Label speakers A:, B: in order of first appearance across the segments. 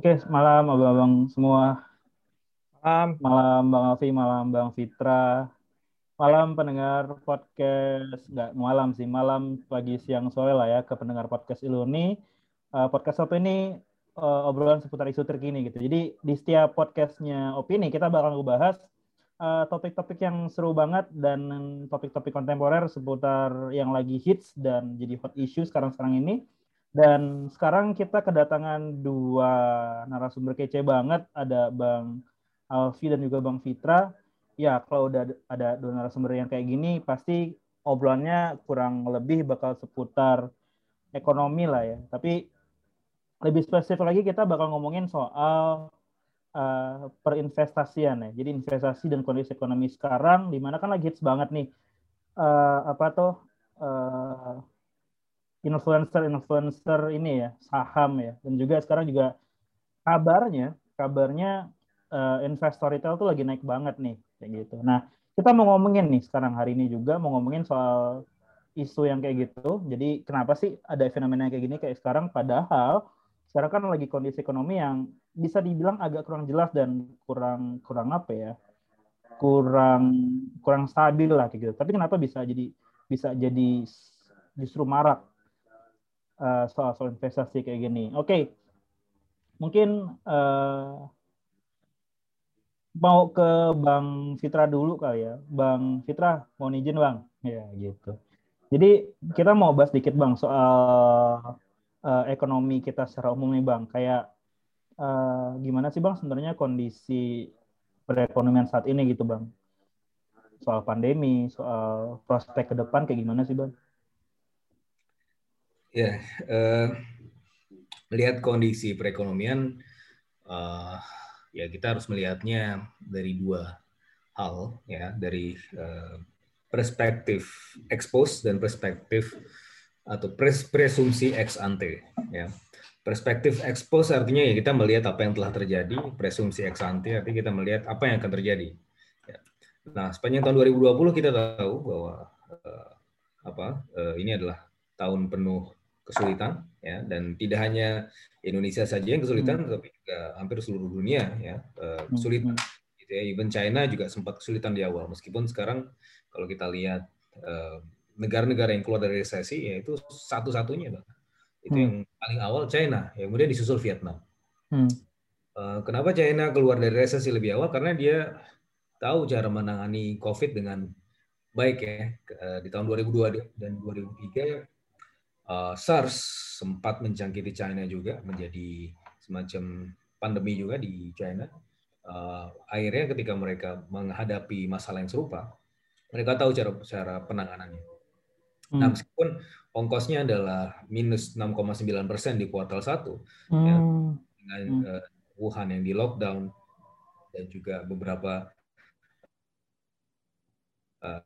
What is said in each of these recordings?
A: Oke, malam abang-abang semua.
B: Malam.
A: Malam Bang Alfi, malam Bang Fitra. Malam pendengar podcast, nggak malam sih, malam pagi siang sore lah ya ke pendengar podcast Iluni. Uh, podcast Opini ini uh, obrolan seputar isu terkini gitu. Jadi di setiap podcastnya Opini kita bakal ngebahas uh, topik-topik yang seru banget dan topik-topik kontemporer seputar yang lagi hits dan jadi hot issue sekarang-sekarang ini. Dan sekarang kita kedatangan dua narasumber kece banget, ada Bang Alfi dan juga Bang Fitra. Ya, kalau udah ada dua narasumber yang kayak gini, pasti obrolannya kurang lebih bakal seputar ekonomi lah ya. Tapi lebih spesifik lagi kita bakal ngomongin soal uh, perinvestasian ya. Jadi investasi dan kondisi ekonomi sekarang, di mana kan lagi hits banget nih. Uh, apa tuh uh, influencer-influencer ini ya saham ya dan juga sekarang juga kabarnya kabarnya uh, investor retail tuh lagi naik banget nih kayak gitu. Nah kita mau ngomongin nih sekarang hari ini juga mau ngomongin soal isu yang kayak gitu. Jadi kenapa sih ada fenomena kayak gini kayak sekarang padahal sekarang kan lagi kondisi ekonomi yang bisa dibilang agak kurang jelas dan kurang kurang apa ya kurang kurang stabil lah kayak gitu. Tapi kenapa bisa jadi bisa jadi justru marak uh, soal-soal investasi kayak gini. Oke, okay. mungkin uh, mau ke Bang Fitra dulu kali ya. Bang Fitra, mau izin Bang? Ya gitu. Jadi kita mau bahas dikit Bang soal uh, ekonomi kita secara umum nih Bang. Kayak uh, gimana sih Bang sebenarnya kondisi perekonomian saat ini gitu Bang? Soal pandemi, soal prospek ke depan kayak gimana sih Bang?
B: Ya, uh, melihat kondisi perekonomian, uh, ya kita harus melihatnya dari dua hal, ya, dari uh, perspektif expose dan perspektif atau pres presumsi ex ante, ya. Perspektif expose artinya ya kita melihat apa yang telah terjadi, presumsi ex ante artinya kita melihat apa yang akan terjadi. Ya. Nah, sepanjang tahun 2020 kita tahu bahwa uh, apa uh, ini adalah tahun penuh kesulitan ya dan tidak hanya Indonesia saja yang kesulitan hmm. tapi juga hampir seluruh dunia ya uh, kesulitan hmm. gitu ya even China juga sempat kesulitan di awal meskipun sekarang kalau kita lihat eh, negara-negara yang keluar dari resesi ya itu satu-satunya itu hmm. yang paling awal China ya kemudian disusul Vietnam hmm. uh, kenapa China keluar dari resesi lebih awal karena dia tahu cara menangani COVID dengan baik ya di tahun 2002 dan 2003 uh, SARS sempat menjangkiti China juga menjadi semacam pandemi juga di China. Uh, akhirnya ketika mereka menghadapi masalah yang serupa, mereka tahu cara cara penanganannya. Hmm. Nah, meskipun ongkosnya adalah minus 6,9 persen di kuartal satu, hmm. ya, dengan hmm. uh, Wuhan yang di lockdown dan juga beberapa uh,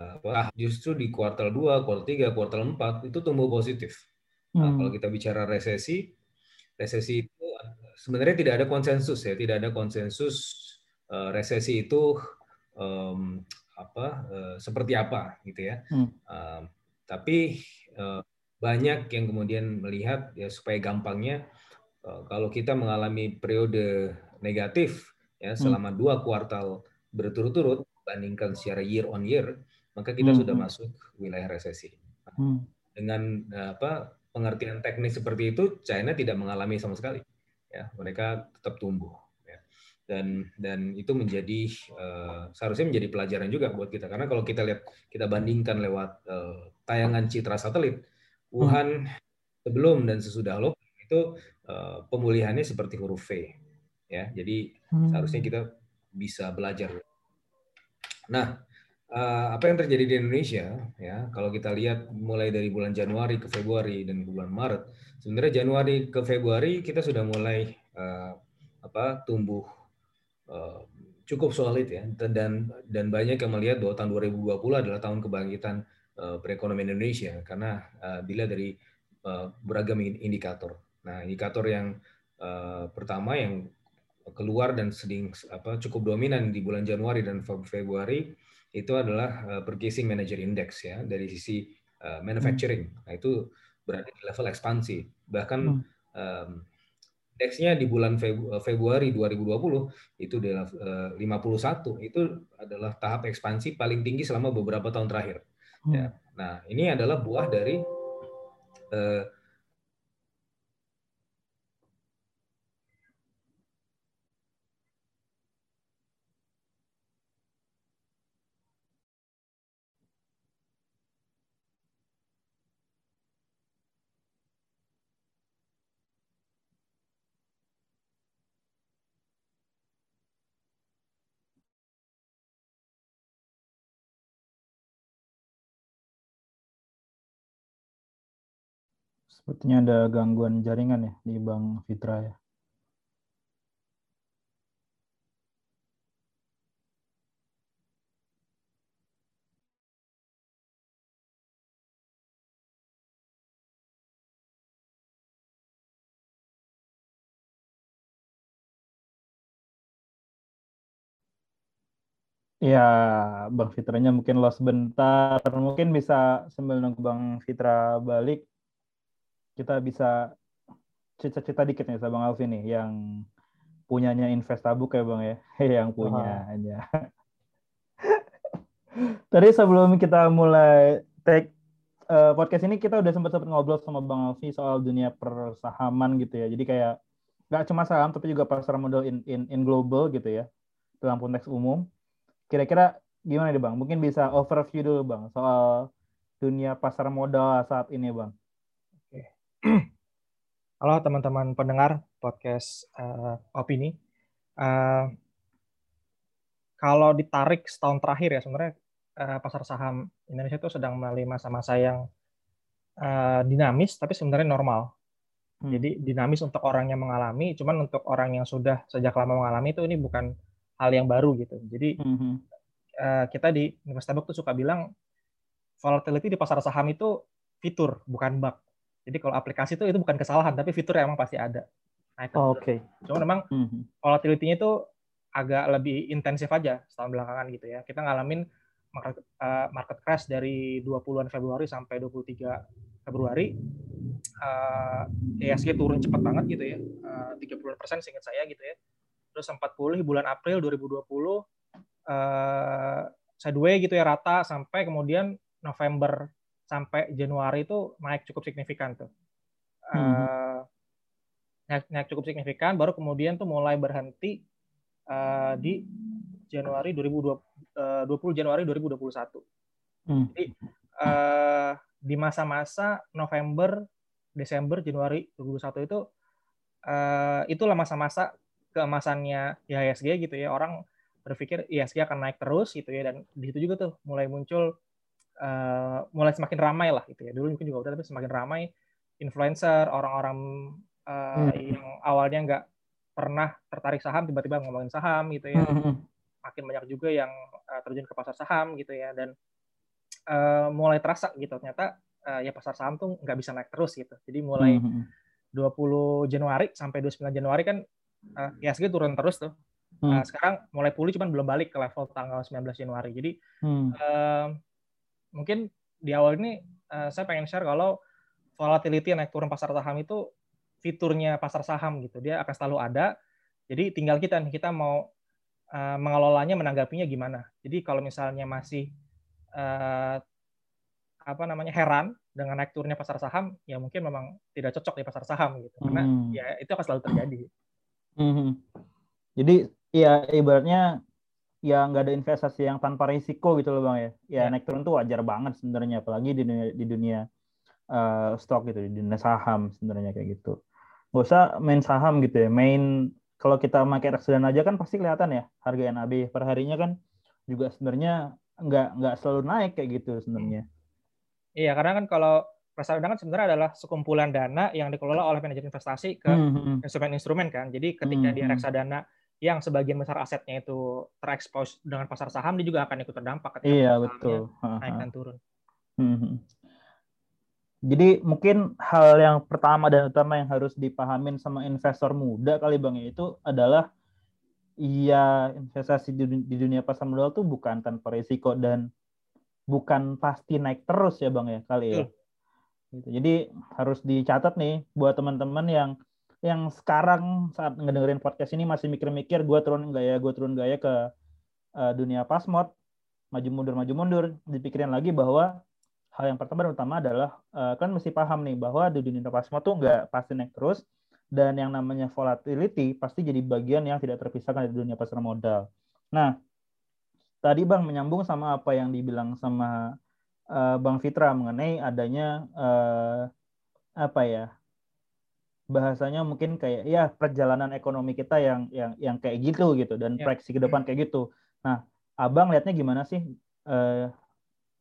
B: apa justru di kuartal 2, kuartal 3, kuartal 4 itu tumbuh positif. Nah, hmm. kalau kita bicara resesi, resesi itu sebenarnya tidak ada konsensus ya, tidak ada konsensus uh, resesi itu um, apa uh, seperti apa gitu ya. Hmm. Uh, tapi uh, banyak yang kemudian melihat ya supaya gampangnya uh, kalau kita mengalami periode negatif ya hmm. selama hmm. dua kuartal berturut-turut bandingkan secara year on year maka kita hmm. sudah hmm. masuk wilayah resesi. Hmm. Dengan apa pengertian teknis seperti itu, China tidak mengalami sama sekali. Ya, mereka tetap tumbuh. Ya. Dan dan itu menjadi uh, seharusnya menjadi pelajaran juga buat kita karena kalau kita lihat kita bandingkan lewat uh, tayangan citra satelit, Wuhan hmm. sebelum dan sesudah lockdown itu uh, pemulihannya seperti huruf V. Ya, jadi hmm. seharusnya kita bisa belajar. Nah, uh, apa yang terjadi di Indonesia ya kalau kita lihat mulai dari bulan Januari ke Februari dan bulan Maret sebenarnya Januari ke Februari kita sudah mulai uh, apa tumbuh uh, cukup solid ya dan dan banyak yang melihat bahwa tahun 2020 adalah tahun kebangkitan uh, perekonomian Indonesia karena uh, dilihat dari uh, beragam indikator. Nah, indikator yang uh, pertama yang keluar dan sedang apa cukup dominan di bulan Januari dan Februari itu adalah uh, Purchasing Manager Index ya dari sisi uh, manufacturing. Nah itu berada di level ekspansi. Bahkan hmm. um, indeksnya di bulan Februari 2020 itu di level 51 itu adalah tahap ekspansi paling tinggi selama beberapa tahun terakhir. Hmm. Ya. Nah, ini adalah buah dari uh,
A: Sepertinya ada gangguan jaringan ya di Bang Fitra ya. Ya, Bang Fitranya mungkin lost sebentar. Mungkin bisa sambil nunggu Bang Fitra balik, kita bisa cerita-cerita dikit nih sama Bang Alvin nih yang punyanya Investabuk ya Bang ya, yang punyanya. Tadi sebelum kita mulai take uh, podcast ini kita udah sempat sempat ngobrol sama Bang Alfi soal dunia persahaman gitu ya. Jadi kayak nggak cuma saham tapi juga pasar modal in, in in global gitu ya dalam konteks umum. Kira-kira gimana nih Bang? Mungkin bisa overview dulu Bang soal dunia pasar modal saat ini Bang.
C: Halo teman-teman pendengar podcast uh, opini. Uh, kalau ditarik setahun terakhir ya sebenarnya uh, pasar saham Indonesia itu sedang melalui masa-masa yang uh, dinamis tapi sebenarnya normal. Hmm. Jadi dinamis untuk orang yang mengalami, cuman untuk orang yang sudah sejak lama mengalami itu ini bukan hal yang baru gitu. Jadi hmm. uh, kita di Investable tuh suka bilang volatility di pasar saham itu fitur bukan bug. Jadi kalau aplikasi itu itu bukan kesalahan, tapi fitur yang emang pasti ada.
A: Nah, oh, Oke. Okay.
C: Cuma memang mm-hmm. volatility-nya itu agak lebih intensif aja setahun belakangan gitu ya. Kita ngalamin market, uh, market crash dari 20-an Februari sampai 23 Februari. Uh, eh, ESG turun cepat banget gitu ya. Uh, 30 persen seingat saya gitu ya. Terus sempat pulih bulan April 2020. Uh, sideways gitu ya rata sampai kemudian November sampai Januari itu naik cukup signifikan tuh. Hmm. Uh, naik, naik cukup signifikan, baru kemudian tuh mulai berhenti uh, di Januari 2020, uh, 20 Januari 2021. Hmm. Jadi uh, di masa-masa November, Desember, Januari 2021 itu uh, itulah masa-masa keemasannya IHSG gitu ya. Orang berpikir IHSG akan naik terus gitu ya dan di situ juga tuh mulai muncul uh, mulai semakin ramai lah gitu ya. Dulu mungkin juga udah tapi semakin ramai influencer, orang-orang uh, hmm. yang awalnya nggak pernah tertarik saham tiba-tiba ngomongin saham gitu ya. Hmm. hmm. Makin banyak juga yang uh, terjun ke pasar saham gitu ya dan uh, mulai terasa gitu ternyata uh, ya pasar saham tuh nggak bisa naik terus gitu. Jadi mulai hmm. 20 hmm. Januari sampai 29 Januari kan uh, IHSG turun terus tuh. Hmm. Uh, sekarang mulai pulih cuman belum balik ke level tanggal 19 Januari. Jadi hmm. uh, mungkin di awal ini uh, saya pengen share kalau volatility naik turun pasar saham itu fiturnya pasar saham gitu. Dia akan selalu ada. Jadi tinggal kita nih kita mau uh, mengelolanya menanggapinya gimana. Jadi kalau misalnya masih uh, apa namanya heran dengan naik turunnya pasar saham, ya mungkin memang tidak cocok di pasar saham gitu. Karena hmm. ya itu akan selalu terjadi.
A: Hmm. Jadi ya ibaratnya ya nggak ada investasi yang tanpa risiko gitu loh bang ya. Ya, ya. naik turun tuh wajar banget sebenarnya, apalagi di dunia di dunia uh, stok gitu, di dunia saham sebenarnya kayak gitu. Gak usah main saham gitu ya, main kalau kita pakai reksadana aja kan pasti kelihatan ya harga NAB per harinya kan juga sebenarnya nggak nggak selalu naik kayak gitu sebenarnya.
C: Iya, karena kan kalau reksadana kan sebenarnya adalah sekumpulan dana yang dikelola oleh manajer investasi ke hmm, hmm, hmm. instrumen-instrumen kan. Jadi ketika hmm. dia reksadana yang sebagian besar asetnya itu terekspos dengan pasar saham, dia juga akan ikut terdampak
A: ketika iya, betul.
C: naik dan turun.
A: Hmm. Jadi mungkin hal yang pertama dan utama yang harus dipahamin sama investor muda kali bang itu adalah iya investasi di dunia pasar modal tuh bukan tanpa risiko dan bukan pasti naik terus ya bang ya kali ya. Gitu. Jadi harus dicatat nih buat teman-teman yang yang sekarang saat ngedengerin podcast ini masih mikir-mikir gue turun gaya gue turun gaya ke uh, dunia pasmod maju mundur maju mundur dipikirin lagi bahwa hal yang pertama dan utama adalah uh, kan mesti paham nih bahwa di dunia pasmod tuh nggak pasti naik terus dan yang namanya volatility pasti jadi bagian yang tidak terpisahkan dari dunia pasar modal. Nah, tadi Bang menyambung sama apa yang dibilang sama uh, Bang Fitra mengenai adanya uh, apa ya bahasanya mungkin kayak ya perjalanan ekonomi kita yang yang yang kayak gitu gitu dan ya. proyeksi ke depan kayak gitu. Nah, abang lihatnya gimana sih eh,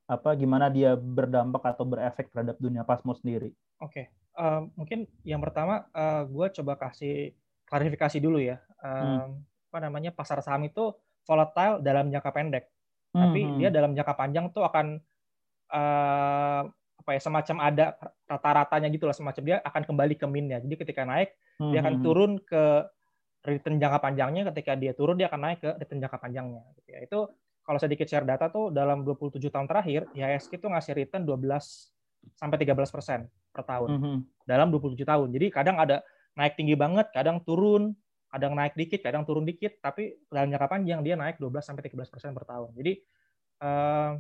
A: apa gimana dia berdampak atau berefek terhadap dunia pasmo sendiri?
C: Oke, okay. uh, mungkin yang pertama uh, gue coba kasih klarifikasi dulu ya. Uh, hmm. Apa namanya pasar saham itu volatile dalam jangka pendek, hmm. tapi hmm. dia dalam jangka panjang tuh akan uh, apa ya semacam ada rata-ratanya gitu lah semacam dia akan kembali ke minnya. Jadi ketika naik hmm. dia akan hmm. turun ke return jangka panjangnya, ketika dia turun dia akan naik ke return jangka panjangnya. Gitu ya. Itu kalau sedikit share data tuh dalam 27 tahun terakhir IHSG itu ngasih return 12 sampai 13 persen per tahun hmm. dalam 27 tahun. Jadi kadang ada naik tinggi banget, kadang turun, kadang naik dikit, kadang turun dikit, tapi dalam jangka panjang dia naik 12 sampai 13 persen per tahun. Jadi eh,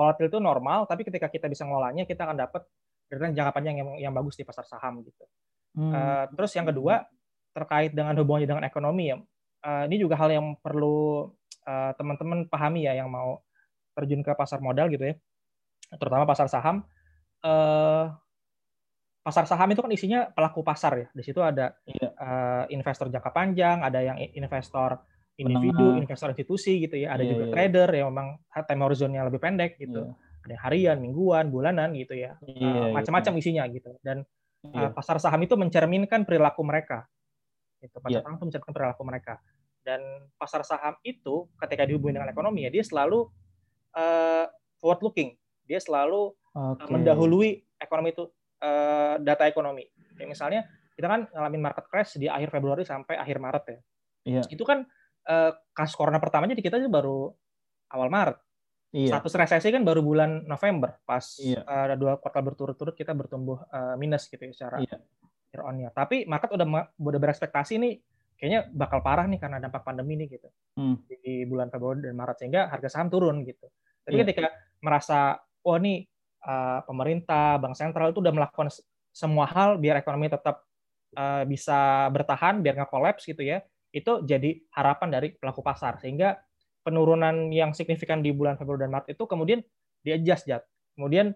C: volatil itu normal, tapi ketika kita bisa ngelolanya, kita akan dapat return jangka panjang yang, yang bagus di pasar saham gitu. Hmm. Uh, terus yang kedua terkait dengan hubungannya dengan ekonomi ya, uh, ini juga hal yang perlu uh, teman-teman pahami ya yang mau terjun ke pasar modal gitu ya, terutama pasar saham. Uh, pasar saham itu kan isinya pelaku pasar ya. Di situ ada iya. uh, investor jangka panjang, ada yang investor individu, Menengah. investor institusi gitu ya. Ada yeah, juga yeah. trader yang memang time horizonnya lebih pendek gitu. Yeah. Ada harian, mingguan, bulanan gitu ya. Yeah, uh, macam-macam yeah. isinya gitu. Dan yeah. uh, pasar saham itu mencerminkan perilaku mereka. Itu pasar yeah. saham itu mencerminkan perilaku mereka. Dan pasar saham itu ketika dihubungi dengan ekonomi ya dia selalu uh, forward looking. Dia selalu okay. uh, mendahului ekonomi itu uh, data ekonomi. Kayak misalnya kita kan ngalamin market crash di akhir Februari sampai akhir Maret ya. Yeah. Itu kan uh, kasus corona pertamanya di kita itu baru awal Maret. Iya. Status resesi kan baru bulan November, pas iya. uh, ada dua kuartal berturut-turut kita bertumbuh uh, minus gitu ya secara iya. year on year. Tapi market udah udah berekspektasi nih kayaknya bakal parah nih karena dampak pandemi nih gitu hmm. di bulan Februari dan Maret sehingga harga saham turun gitu. Tapi iya. ketika merasa oh nih uh, pemerintah, bank sentral itu udah melakukan semua hal biar ekonomi tetap uh, bisa bertahan, biar nggak kolaps gitu ya itu jadi harapan dari pelaku pasar sehingga penurunan yang signifikan di bulan Februari dan Maret itu kemudian diadjust jat kemudian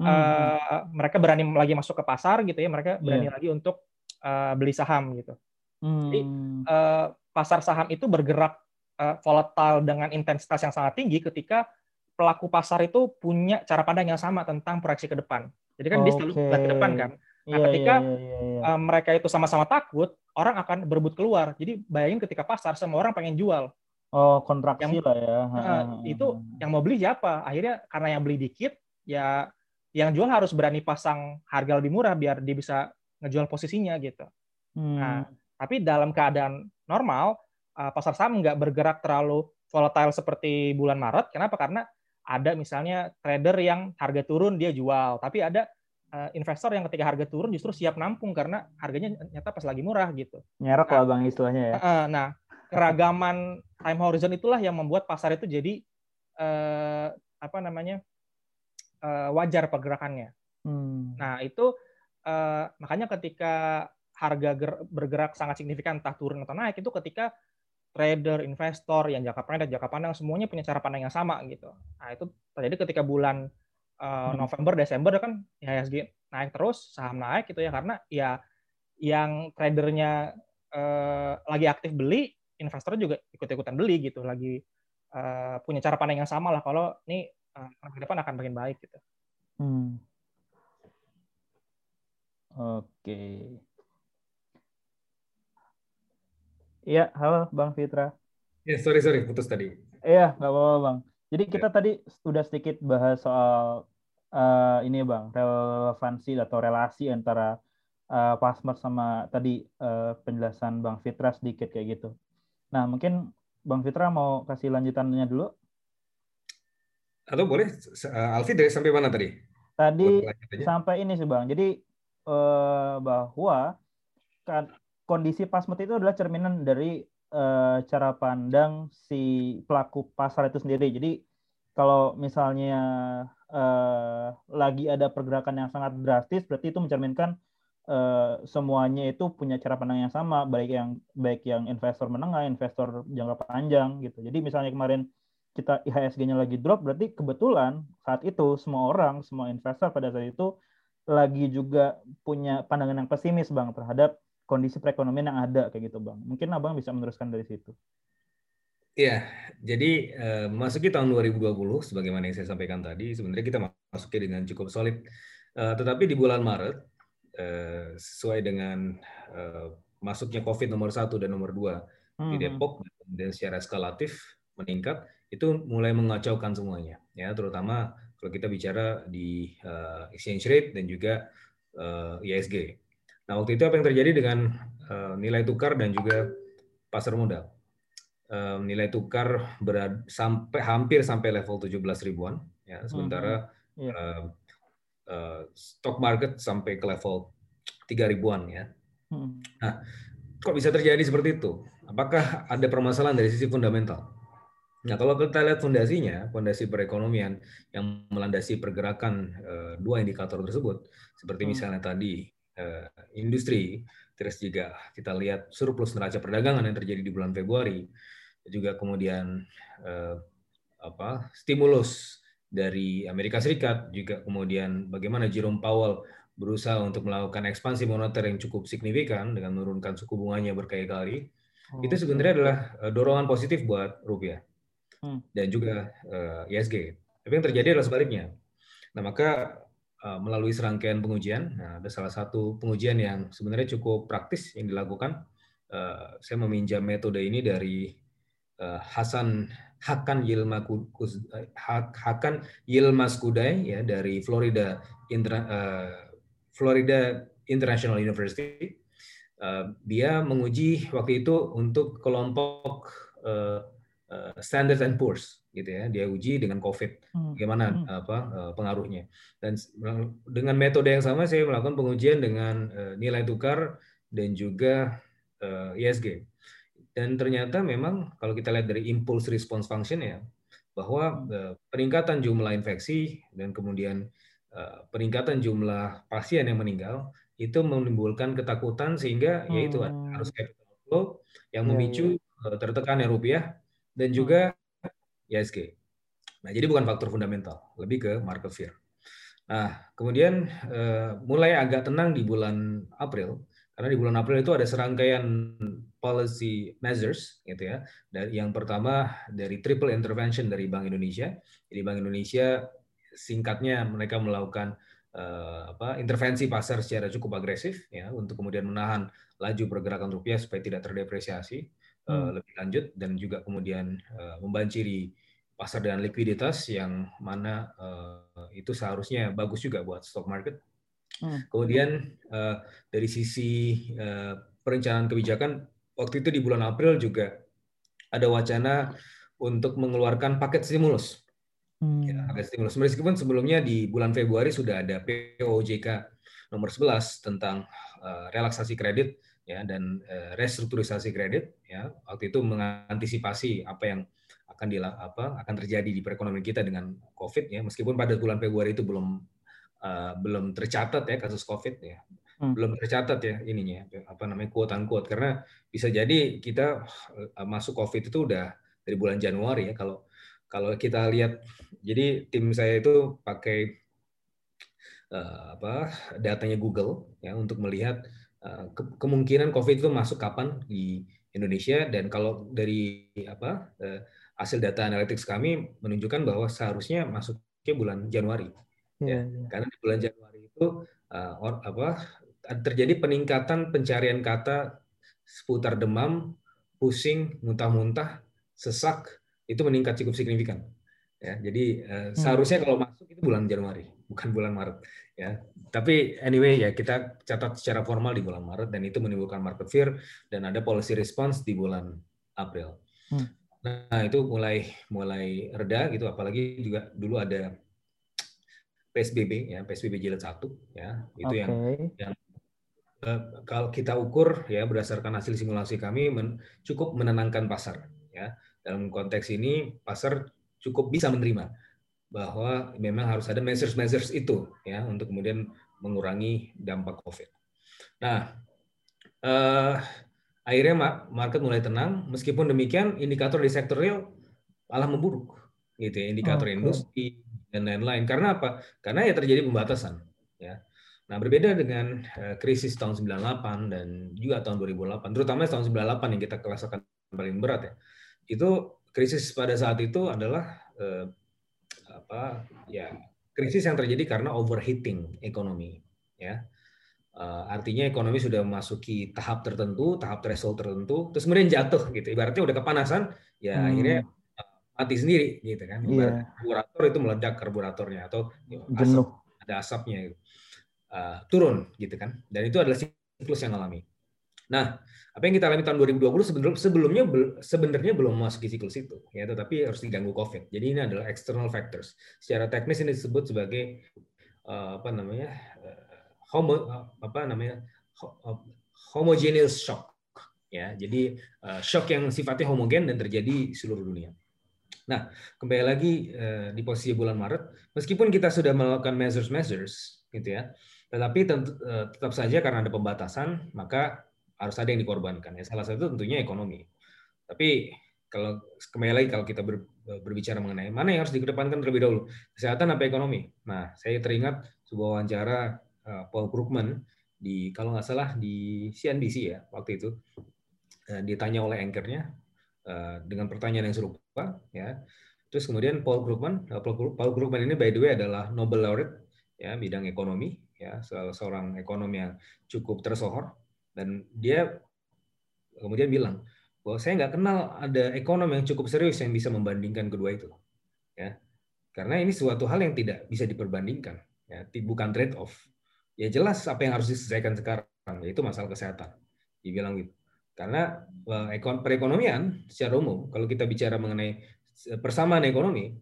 C: hmm. uh, mereka berani lagi masuk ke pasar gitu ya mereka berani yeah. lagi untuk uh, beli saham gitu hmm. jadi uh, pasar saham itu bergerak uh, volatile dengan intensitas yang sangat tinggi ketika pelaku pasar itu punya cara pandang yang sama tentang proyeksi ke depan jadi kan okay. dia selalu ke depan kan nah yeah, ketika yeah, yeah, yeah. Uh, mereka itu sama-sama takut orang akan berebut keluar. Jadi bayangin ketika pasar semua orang pengen jual.
A: Oh, kontraksi yang, lah ya.
C: Uh, itu yang mau beli siapa? Akhirnya karena yang beli dikit, ya yang jual harus berani pasang harga lebih murah biar dia bisa ngejual posisinya gitu. Hmm. Nah, tapi dalam keadaan normal, uh, pasar saham nggak bergerak terlalu volatile seperti bulan Maret. Kenapa? Karena ada misalnya trader yang harga turun dia jual, tapi ada investor yang ketika harga turun justru siap nampung karena harganya nyata pas lagi murah gitu.
A: Nyerok nah, lah bang istilahnya ya.
C: Uh, nah keragaman time horizon itulah yang membuat pasar itu jadi uh, apa namanya uh, wajar pergerakannya. Hmm. Nah itu uh, makanya ketika harga bergerak sangat signifikan entah turun atau naik itu ketika trader, investor yang jangka pendek, jangka panjang semuanya punya cara pandang yang sama gitu. Nah itu terjadi ketika bulan uh, November Desember kan IHSG naik terus saham naik gitu ya karena ya yang tradernya uh, lagi aktif beli investor juga ikut-ikutan beli gitu lagi uh, punya cara pandang yang sama lah kalau ini uh, ke depan akan makin baik gitu. Hmm.
A: Oke. Okay. Iya, halo Bang Fitra.
B: Ya, sorry sorry putus tadi.
A: Iya, nggak apa-apa Bang. Jadi kita ya. tadi sudah sedikit bahas soal uh, ini bang relevansi atau relasi antara uh, Pasmer sama tadi uh, penjelasan bang Fitra sedikit kayak gitu. Nah mungkin bang Fitra mau kasih lanjutannya dulu?
B: Atau boleh Alfi dari sampai mana tadi?
A: tadi sampai ini sih bang. Jadi uh, bahwa kan kondisi pasmut itu adalah cerminan dari uh, cara pandang si pelaku pasar itu sendiri. Jadi kalau misalnya uh, lagi ada pergerakan yang sangat drastis, berarti itu mencerminkan uh, semuanya itu punya cara pandang yang sama, baik yang baik yang investor menengah, investor jangka panjang gitu. Jadi misalnya kemarin kita IHSG-nya lagi drop, berarti kebetulan saat itu semua orang, semua investor pada saat itu lagi juga punya pandangan yang pesimis bang terhadap kondisi perekonomian yang ada kayak gitu bang. Mungkin abang bisa meneruskan dari situ.
B: Iya, jadi uh, memasuki tahun 2020, sebagaimana yang saya sampaikan tadi, sebenarnya kita masuki dengan cukup solid. Uh, tetapi di bulan Maret, uh, sesuai dengan uh, masuknya COVID nomor satu dan nomor dua hmm. di Depok dan secara eskalatif meningkat, itu mulai mengacaukan semuanya, ya terutama kalau kita bicara di uh, exchange rate dan juga uh, ISG. Nah waktu itu apa yang terjadi dengan uh, nilai tukar dan juga pasar modal? Um, nilai tukar berada sampai hampir sampai level 17 ribuan ya sementara mm -hmm. yeah. uh, uh, stock market sampai ke level 3 ribuan ya. Mm. Nah, kok bisa terjadi seperti itu? Apakah ada permasalahan dari sisi fundamental? Nah, kalau kita lihat fondasinya, fondasi perekonomian yang melandasi pergerakan uh, dua indikator tersebut, seperti hmm. misalnya tadi uh, industri, terus juga kita lihat surplus neraca perdagangan yang terjadi di bulan Februari, juga kemudian eh, apa stimulus dari Amerika Serikat juga kemudian bagaimana Jerome Powell berusaha untuk melakukan ekspansi moneter yang cukup signifikan dengan menurunkan suku bunganya berkali-kali oh, itu sebenarnya adalah eh, dorongan positif buat rupiah hmm. dan juga uh, eh, ISG. Tapi yang terjadi adalah sebaliknya. Nah maka uh, melalui serangkaian pengujian, nah, ada salah satu pengujian yang sebenarnya cukup praktis yang dilakukan. Uh, saya meminjam metode ini dari Hasan Hakan Yilma Hakan Yilmaz Kudai ya dari Florida Inter, uh, Florida International University. Uh, dia menguji waktu itu untuk kelompok uh, uh, Standard and Poor's gitu ya. Dia uji dengan COVID hmm. bagaimana hmm. apa uh, pengaruhnya. Dan dengan metode yang sama saya melakukan pengujian dengan uh, nilai tukar dan juga uh, ISG. Dan ternyata memang kalau kita lihat dari impulse response function ya, bahwa uh, peningkatan jumlah infeksi dan kemudian uh, peningkatan jumlah pasien yang meninggal itu menimbulkan ketakutan sehingga hmm. yaitu harus capital flow yang iya, memicu yeah, yeah. tertekannya rupiah dan hmm. juga ISG. Nah, jadi bukan faktor fundamental, lebih ke market fear. Nah, kemudian mulai agak tenang di bulan April karena di bulan April itu ada serangkaian policy measures gitu ya. Dan yang pertama dari triple intervention dari Bank Indonesia. Jadi Bank Indonesia singkatnya mereka melakukan uh, apa intervensi pasar secara cukup agresif ya untuk kemudian menahan laju pergerakan rupiah supaya tidak terdepresiasi uh, hmm. lebih lanjut dan juga kemudian uh, membanjiri pasar dengan likuiditas yang mana uh, itu seharusnya bagus juga buat stock market Hmm. Kemudian uh, dari sisi uh, perencanaan kebijakan waktu itu di bulan April juga ada wacana untuk mengeluarkan paket stimulus. Hmm. Ya, paket stimulus. Meskipun sebelumnya di bulan Februari sudah ada POJK nomor 11 tentang uh, relaksasi kredit ya dan uh, restrukturisasi kredit ya waktu itu mengantisipasi apa yang akan di, apa akan terjadi di perekonomian kita dengan Covid ya meskipun pada bulan Februari itu belum uh, belum tercatat ya kasus COVID ya. Hmm. Belum tercatat ya ininya apa namanya quote unquote karena bisa jadi kita uh, masuk COVID itu udah dari bulan Januari ya kalau kalau kita lihat jadi tim saya itu pakai uh, apa datanya Google ya untuk melihat uh, ke kemungkinan COVID itu masuk kapan di Indonesia dan kalau dari apa uh, hasil data analytics kami menunjukkan bahwa seharusnya masuknya bulan Januari ya. ya. Karena di bulan Januari itu uh, or, apa terjadi peningkatan pencarian kata seputar demam, pusing, muntah-muntah, sesak itu meningkat cukup signifikan. Ya, jadi uh, seharusnya kalau masuk itu bulan Januari, bukan bulan Maret. Ya, tapi anyway ya kita catat secara formal di bulan Maret dan itu menimbulkan market fear dan ada policy response di bulan April. Hmm. Nah itu mulai mulai reda gitu, apalagi juga dulu ada PSBB ya PSBB jilid satu ya itu okay. yang yang kalau kita ukur ya berdasarkan hasil simulasi kami men, cukup menenangkan pasar ya dalam konteks ini pasar cukup bisa menerima bahwa memang harus ada measures-measures itu ya untuk kemudian mengurangi dampak COVID. Nah, uh, akhirnya market mulai tenang. Meskipun demikian, indikator di sektor real malah memburuk, gitu ya, indikator okay. industri dan lain-lain. Karena apa? Karena ya terjadi pembatasan. Nah, berbeda dengan uh, krisis tahun 98 dan juga tahun 2008, terutama tahun 98 yang kita rasakan paling berat ya. Itu krisis pada saat itu adalah uh, apa ya krisis yang terjadi karena overheating ekonomi ya uh, artinya ekonomi sudah memasuki tahap tertentu tahap threshold tertentu terus kemudian jatuh gitu ibaratnya udah kepanasan ya hmm. akhirnya eh, mati sendiri gitu kan yeah. karburator itu meledak karburatornya atau asap, ada asapnya gitu. Uh, turun gitu kan dan itu adalah siklus yang alami nah apa yang kita alami tahun 2020 sebelumnya sebenarnya belum masuk siklus itu, ya, tetapi harus diganggu COVID. Jadi ini adalah external factors. Secara teknis ini disebut sebagai uh, apa namanya uh, homo apa namanya homogeneous shock. Ya, jadi shock yang sifatnya homogen dan terjadi di seluruh dunia. Nah, kembali lagi di posisi bulan Maret, meskipun kita sudah melakukan measures-measures, gitu ya, tetapi tentu, uh, tetap saja karena ada pembatasan, maka harus ada yang dikorbankan. Ya, salah satu tentunya ekonomi. Tapi kalau kembali lagi kalau kita ber, berbicara mengenai mana yang harus dikedepankan terlebih dahulu, kesehatan apa ekonomi. Nah, saya teringat sebuah wawancara uh, Paul Krugman di kalau nggak salah di CNBC ya waktu itu uh, ditanya oleh anchornya uh, dengan pertanyaan yang serupa ya. Terus kemudian Paul Krugman, Paul Krugman ini by the way adalah Nobel laureate ya bidang ekonomi ya seorang ekonom yang cukup tersohor. Dan dia kemudian bilang bahwa saya nggak kenal ada ekonom yang cukup serius yang bisa membandingkan kedua itu ya. Karena ini suatu hal yang tidak bisa diperbandingkan ya. Bukan trade off ya jelas apa yang harus diselesaikan sekarang yaitu masalah kesehatan. Dibilang gitu. Karena perekonomian secara umum kalau kita bicara mengenai persamaan ekonomi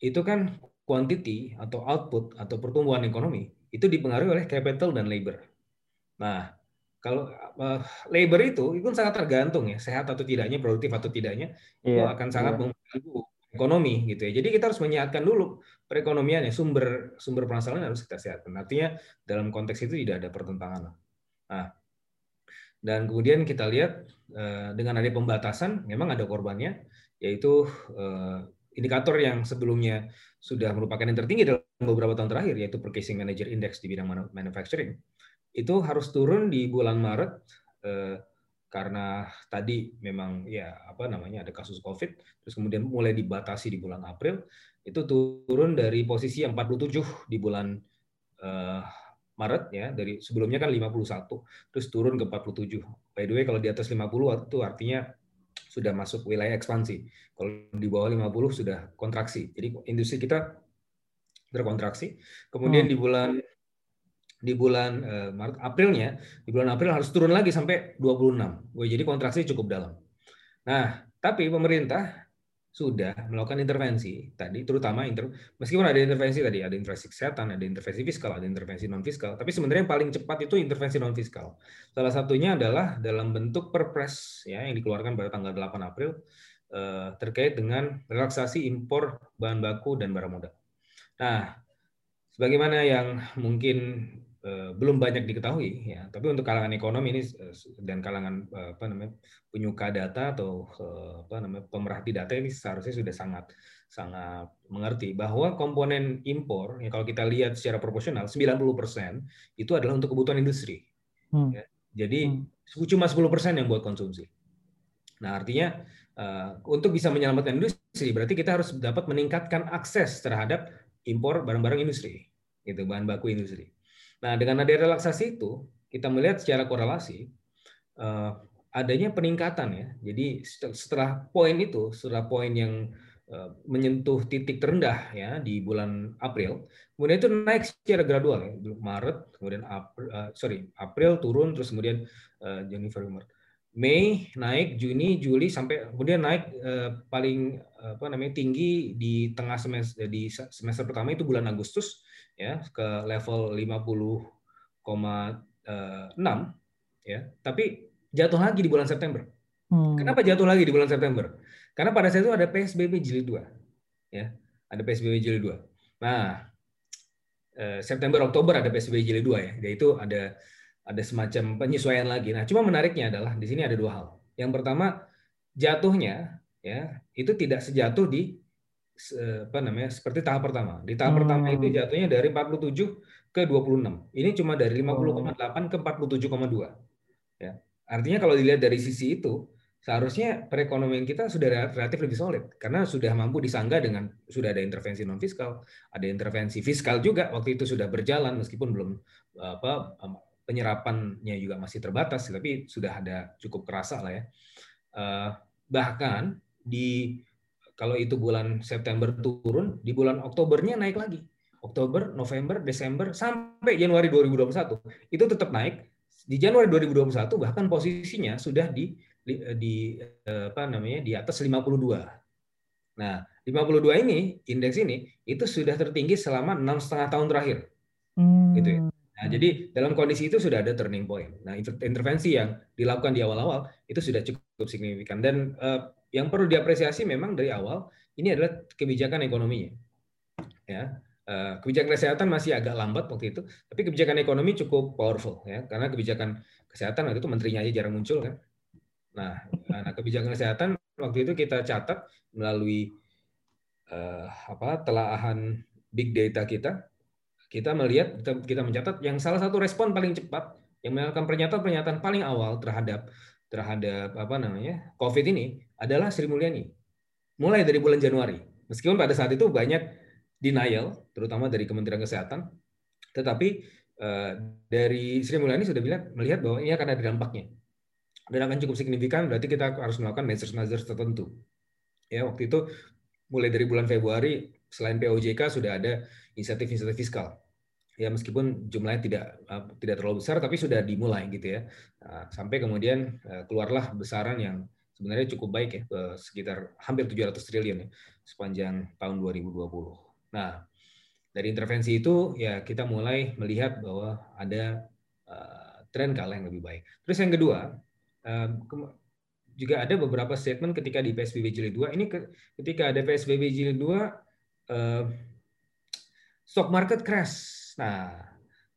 B: itu kan quantity atau output atau pertumbuhan ekonomi itu dipengaruhi oleh capital dan labor. Nah kalau uh, labor itu itu sangat tergantung ya sehat atau tidaknya produktif atau tidaknya iya, itu akan sangat iya. mengganggu ekonomi gitu ya. Jadi kita harus menyehatkan dulu perekonomian ya sumber sumber permasalahan harus kita sehatkan. Artinya dalam konteks itu tidak ada pertentangan nah dan kemudian kita lihat uh, dengan ada pembatasan memang ada korbannya yaitu uh, indikator yang sebelumnya sudah merupakan yang tertinggi dalam beberapa tahun terakhir yaitu Purchasing Manager Index di bidang manufacturing itu harus turun di bulan Maret eh, karena tadi memang ya apa namanya ada kasus COVID, terus kemudian mulai dibatasi di bulan April, itu turun dari posisi yang 47 di bulan eh, Maret ya dari sebelumnya kan 51 terus turun ke 47. By the way kalau di atas 50 itu artinya sudah masuk wilayah ekspansi. Kalau di bawah 50 sudah kontraksi. Jadi industri kita berkontraksi. Kemudian hmm. di bulan di bulan uh, Maret Aprilnya di bulan April harus turun lagi sampai 26. Wah, jadi kontraksi cukup dalam. Nah, tapi pemerintah sudah melakukan intervensi tadi terutama inter, meskipun ada intervensi tadi ada intervensi kesehatan ada intervensi fiskal ada intervensi non fiskal tapi sebenarnya yang paling cepat itu intervensi non fiskal salah satunya adalah dalam bentuk perpres ya yang dikeluarkan pada tanggal 8 April eh, terkait dengan relaksasi impor bahan baku dan barang modal. Nah sebagaimana yang mungkin belum banyak diketahui ya tapi untuk kalangan ekonomi ini eh, dan kalangan eh, apa namanya penyuka data atau apa namanya pemerhati data ini seharusnya sudah sangat sangat mengerti bahwa komponen impor ya kalau kita lihat secara proporsional 90% itu adalah untuk kebutuhan industri hmm. ya. jadi hmm. cuma 10% yang buat konsumsi nah artinya uh, untuk bisa menyelamatkan industri berarti kita harus dapat meningkatkan akses terhadap impor barang-barang industri gitu bahan baku industri Nah, dengan ada relaksasi itu, kita melihat secara korelasi uh, adanya peningkatan ya. Jadi setelah poin itu, setelah poin yang uh, menyentuh titik terendah ya di bulan April, kemudian itu naik secara gradual ya. Maret, kemudian April, uh, sorry April turun, terus kemudian Januari Maret. Mei naik, Juni, Juli sampai kemudian naik paling apa namanya tinggi di tengah semester di semester pertama itu bulan Agustus ya ke level 50,6 ya. Tapi jatuh lagi di bulan September. Hmm. Kenapa jatuh lagi di bulan September? Karena pada saat itu ada PSBB jilid 2. Ya, ada PSBB jilid 2. Nah, eh, September Oktober ada PSBB jilid 2 ya. Yaitu ada ada semacam penyesuaian lagi. Nah, cuma menariknya adalah di sini ada dua hal. Yang pertama, jatuhnya ya, itu tidak sejatuh di apa namanya seperti tahap pertama. Di tahap hmm. pertama itu jatuhnya dari 47 ke 26. Ini cuma dari 50,8 ke 47,2. Ya. Artinya kalau dilihat dari sisi itu, seharusnya perekonomian kita sudah relatif lebih solid karena sudah mampu disangga dengan sudah ada intervensi non fiskal, ada intervensi fiskal juga waktu itu sudah berjalan meskipun belum apa penyerapannya juga masih terbatas tapi sudah ada cukup kerasa lah ya. Eh, bahkan di kalau itu bulan September turun, di bulan Oktobernya naik lagi. Oktober, November, Desember sampai Januari 2021 itu tetap naik. Di Januari 2021 bahkan posisinya sudah di di, di apa namanya di atas 52. Nah, 52 ini indeks ini itu sudah tertinggi selama enam setengah tahun terakhir. Hmm. Gitu ya. Nah, jadi dalam kondisi itu sudah ada turning point. Nah, intervensi yang dilakukan di awal-awal itu sudah cukup signifikan dan uh, yang perlu diapresiasi memang dari awal ini adalah kebijakan ekonominya. Ya, uh, kebijakan kesehatan masih agak lambat waktu itu, tapi kebijakan ekonomi cukup powerful ya, karena kebijakan kesehatan waktu itu menterinya aja jarang muncul kan. Nah, nah kebijakan kesehatan waktu itu kita catat melalui uh, apa telaahan big data kita, kita melihat kita, kita mencatat yang salah satu respon paling cepat yang melakukan pernyataan-pernyataan paling awal terhadap terhadap apa namanya COVID ini adalah Sri Mulyani. Mulai dari bulan Januari, meskipun pada saat itu banyak denial, terutama dari Kementerian Kesehatan, tetapi uh, dari Sri Mulyani sudah bilang melihat bahwa ini akan ada dampaknya dan akan cukup signifikan berarti kita harus melakukan measures-measures tertentu. Ya, waktu itu mulai dari bulan Februari selain POJK sudah ada insentif-insentif fiskal. Ya meskipun jumlahnya tidak eh, tidak terlalu besar tapi sudah dimulai gitu ya. Nah, sampai kemudian eh, keluarlah besaran yang sebenarnya cukup baik ya sekitar hampir 700 triliun ya sepanjang tahun 2020. Nah, dari intervensi itu ya kita mulai melihat bahwa ada uh, tren kalah yang lebih baik. Terus yang kedua, juga ada beberapa statement ketika di PSBB jilid 2 ini ketika ada PSBB jilid 2 stock market crash. Nah,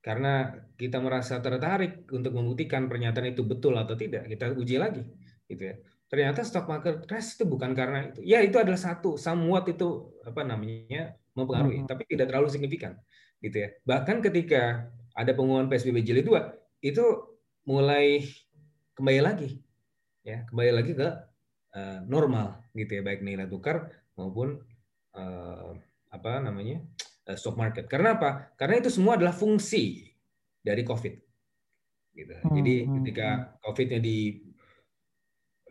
B: karena kita merasa tertarik untuk membuktikan pernyataan itu betul atau tidak, kita uji lagi gitu ya. Ternyata stock market crash itu bukan karena itu. Ya, itu adalah satu somewhat itu apa namanya mempengaruhi, hmm. tapi tidak terlalu signifikan gitu ya. Bahkan ketika ada pengumuman PSBB jilid 2 itu mulai kembali lagi ya kembali lagi ke uh, normal gitu ya baik nilai tukar maupun uh, apa namanya uh, stock market karena apa karena itu semua adalah fungsi dari covid gitu hmm, jadi hmm, ketika hmm. covidnya di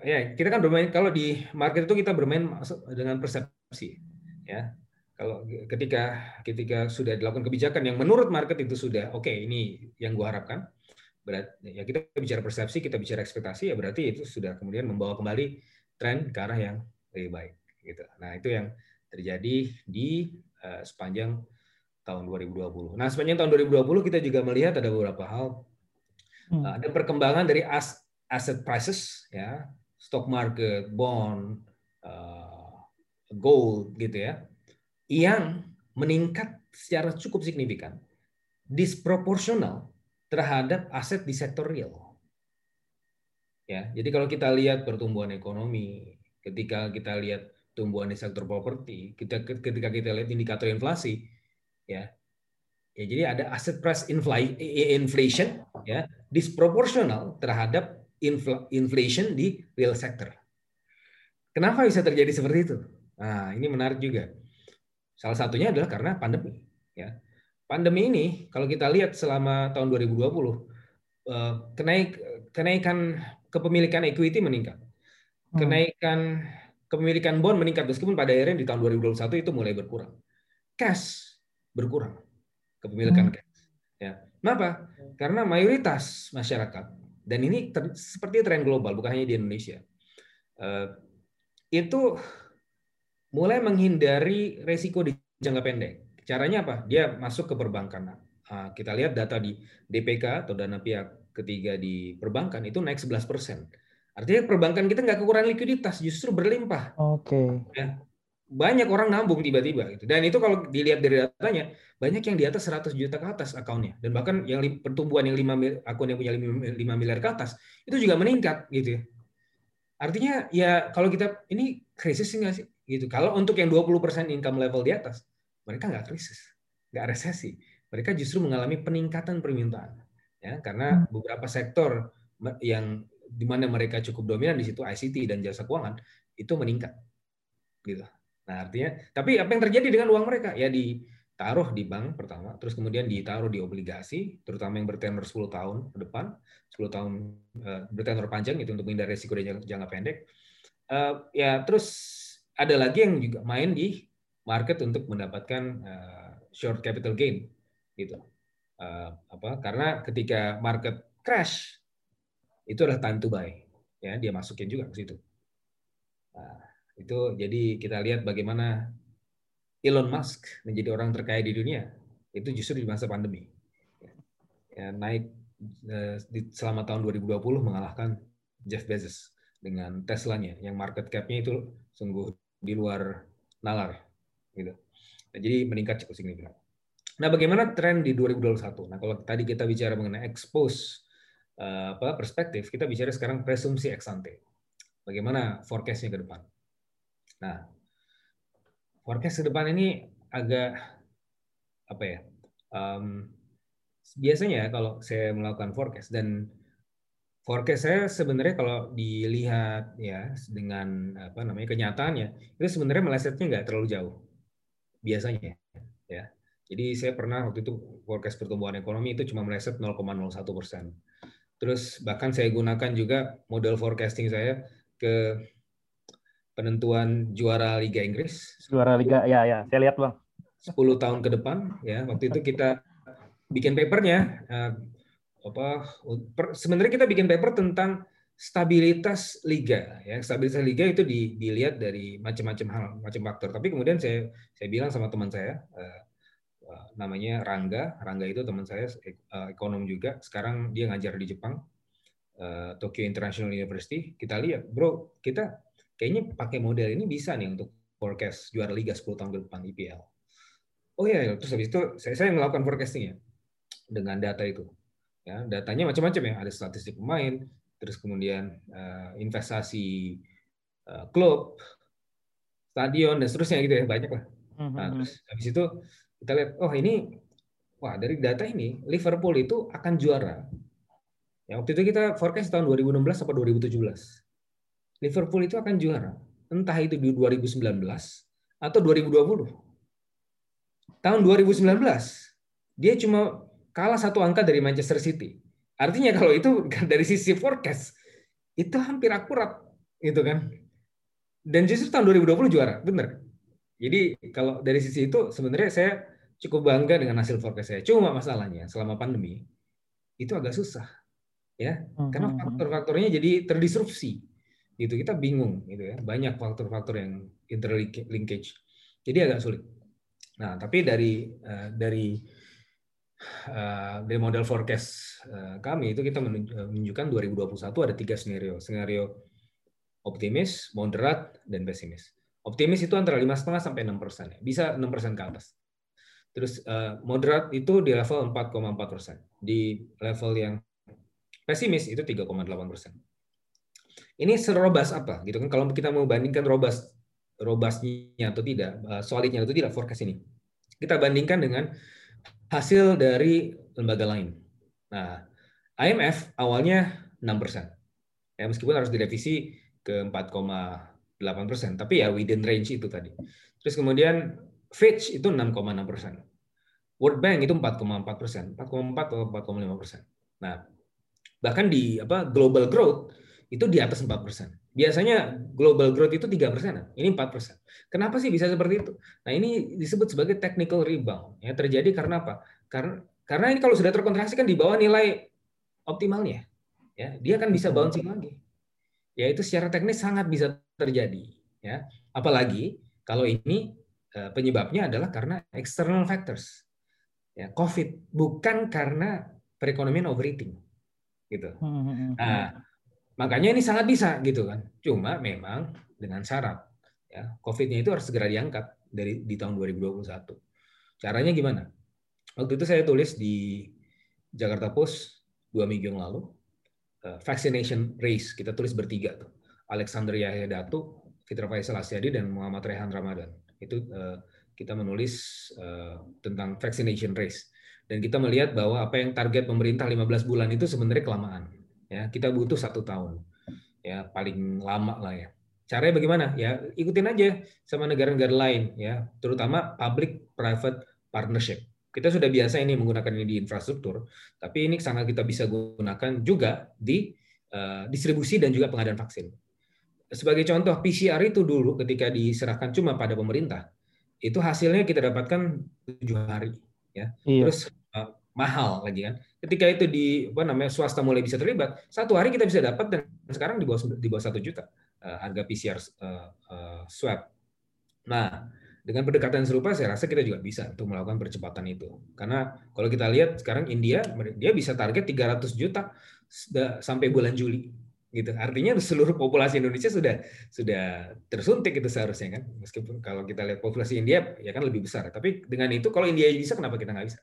B: ya kita kan bermain kalau di market itu kita bermain dengan persepsi ya kalau ketika ketika sudah dilakukan kebijakan yang menurut market itu sudah oke okay, ini yang gua harapkan berarti ya kita bicara persepsi, kita bicara ekspektasi ya berarti itu sudah kemudian membawa kembali tren ke arah yang lebih baik gitu. Nah, itu yang terjadi di uh, sepanjang tahun 2020. Nah, sepanjang tahun 2020 kita juga melihat ada beberapa hal uh, ada perkembangan dari as asset prices ya, stock market, bond, uh, gold gitu ya, yang meningkat secara cukup signifikan, disproporsional terhadap aset di sektor real. Ya, jadi kalau kita lihat pertumbuhan ekonomi, ketika kita lihat tumbuhan di sektor properti, kita ketika kita lihat indikator inflasi, ya, ya jadi ada aset price inflation, ya, disproporsional terhadap inflation di real sector. Kenapa bisa terjadi seperti itu? Nah, ini menarik juga. Salah satunya adalah karena pandemi, ya pandemi ini kalau kita lihat selama tahun 2020 eh, kenaik kenaikan kepemilikan equity meningkat. Hmm. Kenaikan kepemilikan bond meningkat meskipun pada akhirnya di tahun 2021 itu mulai berkurang. Cash berkurang kepemilikan hmm. cash. Ya. Kenapa? Karena mayoritas masyarakat dan ini ter, seperti tren global, bukan hanya di Indonesia, uh, itu mulai menghindari resiko di jangka pendek. Caranya apa? Dia masuk ke perbankan. Uh, kita lihat data di DPK atau dana pihak ketiga di perbankan itu naik 11 persen. Artinya perbankan kita nggak kekurangan likuiditas, justru berlimpah.
A: Oke.
B: Okay. Ya, banyak orang nambung tiba-tiba gitu. Dan itu kalau dilihat dari datanya, banyak yang di atas 100 juta ke atas akunnya. Dan bahkan yang pertumbuhan yang 5 akun yang punya 5 miliar ke atas itu juga meningkat gitu ya. Artinya ya kalau kita ini krisis enggak sih gitu. Kalau untuk yang 20% income level di atas, mereka nggak krisis, nggak resesi. Mereka justru mengalami peningkatan permintaan. Ya, karena hmm. beberapa sektor yang di mana mereka cukup dominan di situ ICT dan jasa keuangan itu meningkat. Gitu. Nah, artinya, tapi apa yang terjadi dengan uang mereka? Ya ditaruh di bank pertama, terus kemudian ditaruh di obligasi, terutama yang bertenor 10 tahun ke depan, 10 tahun uh, bertenor panjang itu untuk menghindari risiko jangka, jangka pendek. Uh, ya terus ada lagi yang juga main di market untuk mendapatkan uh, short capital gain gitu. Uh, apa? Karena ketika market crash itu adalah time to buy, ya dia masukin juga ke situ. Nah, itu jadi kita lihat bagaimana Elon Musk menjadi orang terkaya di dunia itu justru di masa pandemi. Ya, naik eh, selama tahun 2020 mengalahkan Jeff Bezos dengan Tesla-nya yang market cap-nya itu sungguh di luar nalar gitu. Nah, jadi meningkat cukup signifikan. Nah, bagaimana tren di 2021? Nah, kalau tadi kita bicara mengenai expose eh, apa perspektif, kita bicara sekarang presumsi ex. Bagaimana forecast-nya ke depan? Nah, forecast ke depan ini agak apa ya? Um, biasanya kalau saya melakukan forecast dan forecast saya sebenarnya kalau dilihat ya dengan apa namanya kenyataannya itu sebenarnya melesetnya nggak terlalu jauh biasanya ya. Jadi saya pernah waktu itu forecast pertumbuhan ekonomi itu cuma meleset 0,01 persen. Terus bahkan saya gunakan juga model forecasting saya ke penentuan juara Liga Inggris.
A: Juara Liga, ya ya, saya lihat bang.
B: 10 tahun ke depan, ya waktu itu kita bikin papernya, uh, apa? Per, sebenarnya kita bikin paper tentang stabilitas liga, ya stabilitas liga itu di, dilihat dari macam-macam hal, macam faktor. Tapi kemudian saya saya bilang sama teman saya, uh, uh, namanya Rangga, Rangga itu teman saya uh, ekonom juga. Sekarang dia ngajar di Jepang, uh, Tokyo International University. Kita lihat, bro, kita kayaknya pakai model ini bisa nih untuk forecast juara liga 10 tahun ke depan IPL. Oh iya, terus habis itu saya, saya melakukan forecasting ya dengan data itu. Ya, datanya macam-macam ya, ada statistik pemain, terus kemudian uh, investasi uh, klub, stadion dan seterusnya gitu ya, banyak lah. Mhm, nah, mhm. terus habis itu kita lihat, oh ini wah dari data ini Liverpool itu akan juara. Ya, waktu itu kita forecast tahun 2016 atau 2017. Liverpool itu akan juara. Entah itu di 2019 atau 2020. Tahun 2019 dia cuma kalah satu angka dari Manchester City. Artinya kalau itu dari sisi forecast itu hampir akurat gitu kan. Dan justru tahun 2020 juara, benar. Jadi kalau dari sisi itu sebenarnya saya cukup bangga dengan hasil forecast saya. Cuma masalahnya selama pandemi itu agak susah ya. Karena hmm, hmm, hmm. faktor-faktornya jadi terdisrupsi gitu kita bingung gitu ya. Banyak faktor-faktor yang interlinkage. Jadi agak sulit. Nah tapi dari uh, dari uh, dari model forecast uh, kami itu kita menunjukkan 2021 ada tiga skenario. Skenario optimis moderat dan pesimis. Optimis itu antara lima setengah sampai enam persen ya. bisa enam persen ke atas. Terus moderat itu di level 4,4 persen. Di level yang pesimis itu 3,8 persen ini serobas apa? Gitu kan kalau kita mau bandingkan robas robasnya atau tidak eh, solidnya atau tidak forecast ini. Kita bandingkan dengan hasil dari lembaga lain. Nah IMF awalnya 6 persen. Ya meskipun harus direvisi ke 4,8 persen tapi ya within range itu tadi. Terus kemudian Fitch itu 6,6 persen. World Bank itu 4,4 persen 4,4 atau 4,5 persen. Nah bahkan di apa global growth itu di atas 4%. Biasanya global growth itu 3%, ini 4%. Kenapa sih bisa seperti itu? Nah, ini disebut sebagai technical rebound. Ya, terjadi karena apa? Karena karena ini kalau sudah terkontraksi kan di bawah nilai optimalnya. ya dia akan bisa bouncing lagi. Ya itu secara teknis sangat bisa terjadi. Ya apalagi kalau ini eh, penyebabnya adalah karena external factors, ya COVID bukan karena perekonomian overeating, gitu. Hmm, hmm, hmm. Nah makanya ini sangat bisa gitu kan. Cuma memang dengan syarat ya COVID-nya itu harus segera diangkat dari di tahun 2021. Caranya gimana? Waktu itu saya tulis di Jakarta Post dua minggu yang lalu uh, vaccination race kita tulis bertiga tuh Alexander Yahya Datu, Fitra Faisal Asyadi dan Muhammad Rehan Ramadan itu uh, kita menulis uh, tentang vaccination race dan kita melihat bahwa apa yang target pemerintah 15 bulan itu sebenarnya kelamaan ya kita butuh satu tahun ya paling lama lah ya caranya bagaimana ya ikutin aja sama negara-negara lain ya terutama public private partnership kita sudah biasa ini menggunakan ini di infrastruktur, tapi ini sangat kita bisa gunakan juga di uh, distribusi dan juga pengadaan vaksin. Sebagai contoh, PCR itu dulu ketika diserahkan cuma pada pemerintah, itu hasilnya kita dapatkan tujuh hari, ya. Iya. Terus mahal lagi kan. Ketika itu di apa namanya swasta mulai bisa terlibat, satu hari kita bisa dapat dan sekarang di bawah di bawah satu juta uh, harga PCR uh, uh, swab. Nah, dengan pendekatan serupa saya rasa kita juga bisa untuk melakukan percepatan itu. Karena kalau kita lihat sekarang India dia bisa target 300 juta sampai bulan Juli gitu. Artinya seluruh populasi Indonesia sudah sudah tersuntik itu seharusnya kan. Meskipun kalau kita lihat populasi India ya kan lebih besar. Tapi dengan itu kalau India bisa kenapa kita nggak bisa?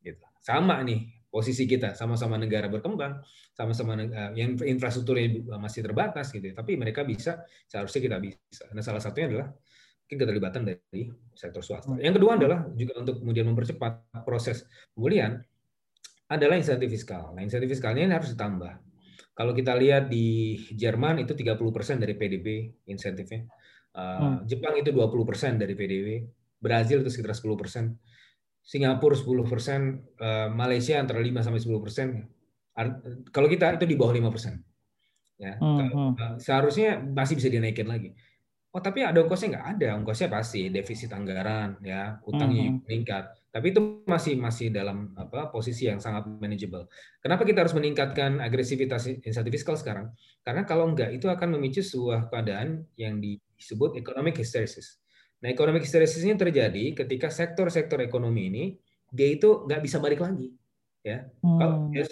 B: Gitu. Sama nih posisi kita sama-sama negara berkembang, sama-sama uh, yang infrastrukturnya masih terbatas gitu. Tapi mereka bisa, seharusnya kita bisa. Nah salah satunya adalah mungkin keterlibatan dari sektor swasta. Yang kedua adalah juga untuk kemudian mempercepat proses pemulihan adalah insentif fiskal. Nah, insentif fiskalnya ini harus ditambah. Kalau kita lihat di Jerman itu 30% dari PDB insentifnya. Uh, hmm. Jepang itu 20% dari PDB. Brazil itu sekitar 10%. Singapura 10%, uh, Malaysia antara 5 sampai 10%. Kalau kita itu di bawah 5%. Ya, hmm. uh, seharusnya masih bisa dinaikin lagi. Oh tapi ada ongkosnya nggak ada ongkosnya pasti defisit anggaran ya utangnya mm-hmm. meningkat tapi itu masih masih dalam apa posisi yang sangat manageable. Kenapa kita harus meningkatkan agresivitas insentif fiskal sekarang? Karena kalau enggak itu akan memicu sebuah keadaan yang disebut economic hysteresis. Nah economic hysteresis ini terjadi ketika sektor-sektor ekonomi ini dia itu nggak bisa balik lagi ya. Hmm. Kalau ya,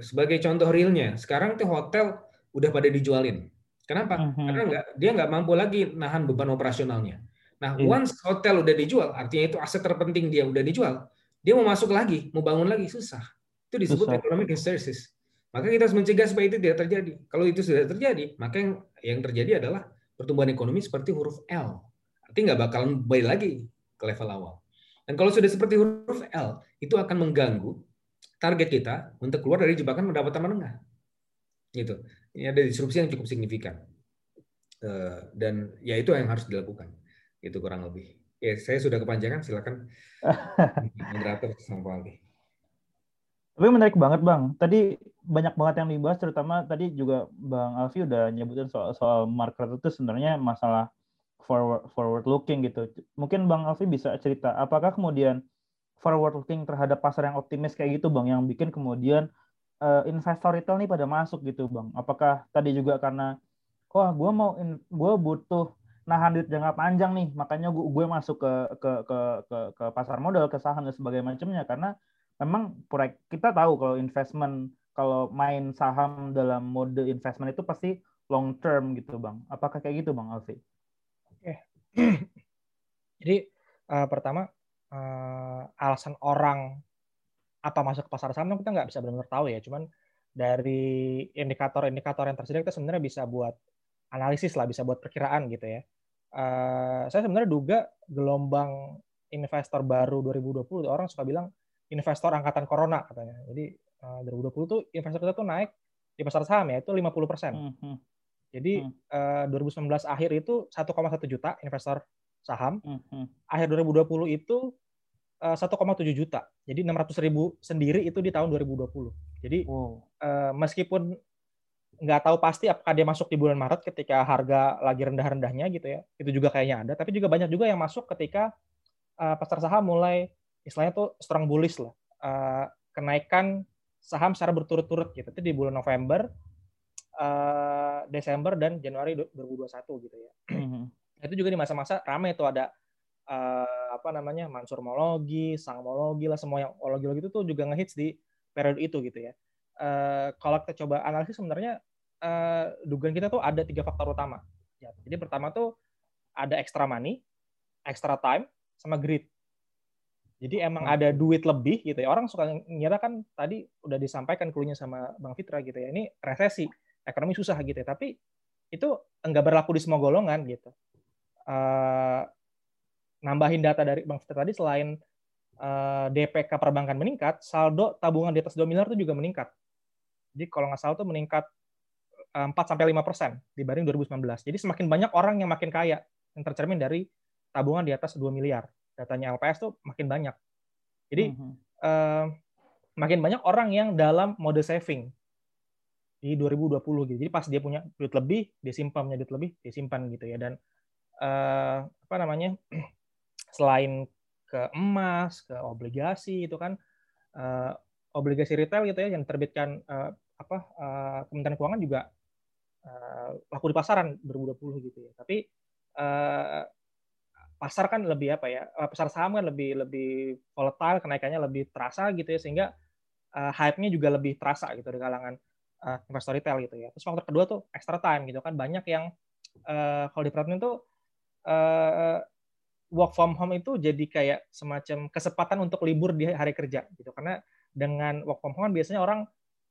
B: sebagai contoh realnya sekarang tuh hotel udah pada dijualin Kenapa? Mm-hmm. Karena nggak dia nggak mampu lagi nahan beban operasionalnya. Nah, mm. once hotel udah dijual, artinya itu aset terpenting dia udah dijual, dia mau masuk lagi, mau bangun lagi susah. Itu disebut susah. economic hysteresis. Maka kita harus mencegah supaya itu tidak terjadi. Kalau itu sudah terjadi, maka yang, yang terjadi adalah pertumbuhan ekonomi seperti huruf L. Artinya nggak bakalan balik lagi ke level awal. Dan kalau sudah seperti huruf L, itu akan mengganggu target kita untuk keluar dari jebakan pendapatan menengah. Gitu. Ini ada disrupsi yang cukup signifikan. Eh, dan ya itu yang harus dilakukan. Itu kurang lebih. Ya saya sudah kepanjangan silakan. Moderator sama Aldi.
A: Tapi menarik banget bang. Tadi banyak banget yang dibahas terutama tadi juga bang Alfi udah nyebutin soal soal market itu sebenarnya masalah forward forward looking gitu mungkin bang Alfi bisa cerita apakah kemudian forward looking terhadap pasar yang optimis kayak gitu bang yang bikin kemudian uh, investor retail nih pada masuk gitu bang? Apakah tadi juga karena wah gue mau gue butuh nahan duit jangka panjang nih, makanya gue, gue masuk ke, ke ke ke ke pasar modal, ke saham dan sebagainya macamnya karena memang proyek kita tahu kalau investment kalau main saham dalam mode investment itu pasti long term gitu bang. Apakah kayak gitu bang Alfi?
C: Jadi uh, pertama uh, alasan orang apa masuk ke pasar saham kita nggak bisa benar-benar tahu ya. Cuman dari indikator-indikator yang tersedia kita sebenarnya bisa buat analisis lah, bisa buat perkiraan gitu ya. Uh, saya sebenarnya duga gelombang investor baru 2020 orang suka bilang investor angkatan corona katanya. Jadi uh, 2020 tuh investor kita tuh naik di pasar saham ya itu 50 persen. Mm -hmm. Jadi mm. uh, 2019 akhir itu 1,1 juta investor saham. Mm -hmm. Akhir 2020 itu 1,7 eh, juta. Jadi 600 ribu sendiri itu di tahun 2020. Jadi wow. uh, meskipun nggak tahu pasti apakah dia masuk di bulan Maret ketika harga lagi rendah-rendahnya gitu ya. Itu juga kayaknya ada. Tapi juga banyak juga yang masuk ketika uh, pasar saham mulai istilahnya tuh strong bullish lah. Uh, kenaikan saham secara berturut-turut gitu. Itu di bulan November uh, Desember dan Januari 2021 gitu ya. Mm-hmm. Itu juga di masa-masa ramai itu ada uh, apa namanya mansurmologi, sangmologi lah semua yang ologi itu tuh juga ngehits di periode itu gitu ya. Uh, kalau kita coba analisis sebenarnya uh, dugaan kita tuh ada tiga faktor utama. Ya, jadi pertama tuh ada extra money, extra time, sama greed. Jadi emang hmm. ada duit lebih gitu ya. Orang suka ngira kan tadi udah disampaikan klunya sama Bang Fitra gitu ya. Ini resesi, ekonomi susah gitu ya. Tapi itu enggak berlaku di semua golongan gitu. Uh, nambahin data dari Bang Fitra tadi selain uh, eh, DPK perbankan meningkat, saldo tabungan di atas 2 miliar itu juga meningkat. Jadi kalau nggak salah tuh meningkat 4 eh, sampai 5 persen dibanding 2019. Jadi semakin banyak orang yang makin kaya yang tercermin dari tabungan di atas 2 miliar datanya LPS tuh makin banyak. Jadi mm -hmm. uh, makin banyak orang yang dalam mode saving di 2020 gitu. Jadi pas dia punya duit lebih, dia simpan punya duit lebih, dia simpan gitu ya. Dan uh, apa namanya? Selain ke emas, ke obligasi itu kan uh, obligasi retail gitu ya yang diterbitkan uh, apa uh, Kementerian Keuangan juga uh, laku di pasaran 2020 gitu ya. Tapi uh, pasar kan lebih apa ya pasar saham kan lebih lebih volatile kenaikannya lebih terasa gitu ya sehingga uh, hype-nya juga lebih terasa gitu di kalangan uh, investor retail gitu ya. Terus faktor kedua tuh extra time gitu kan. Banyak yang uh, kalau diperhatiin tuh uh, work from home itu jadi kayak semacam kesempatan untuk libur di hari kerja gitu. Karena dengan work from home kan biasanya orang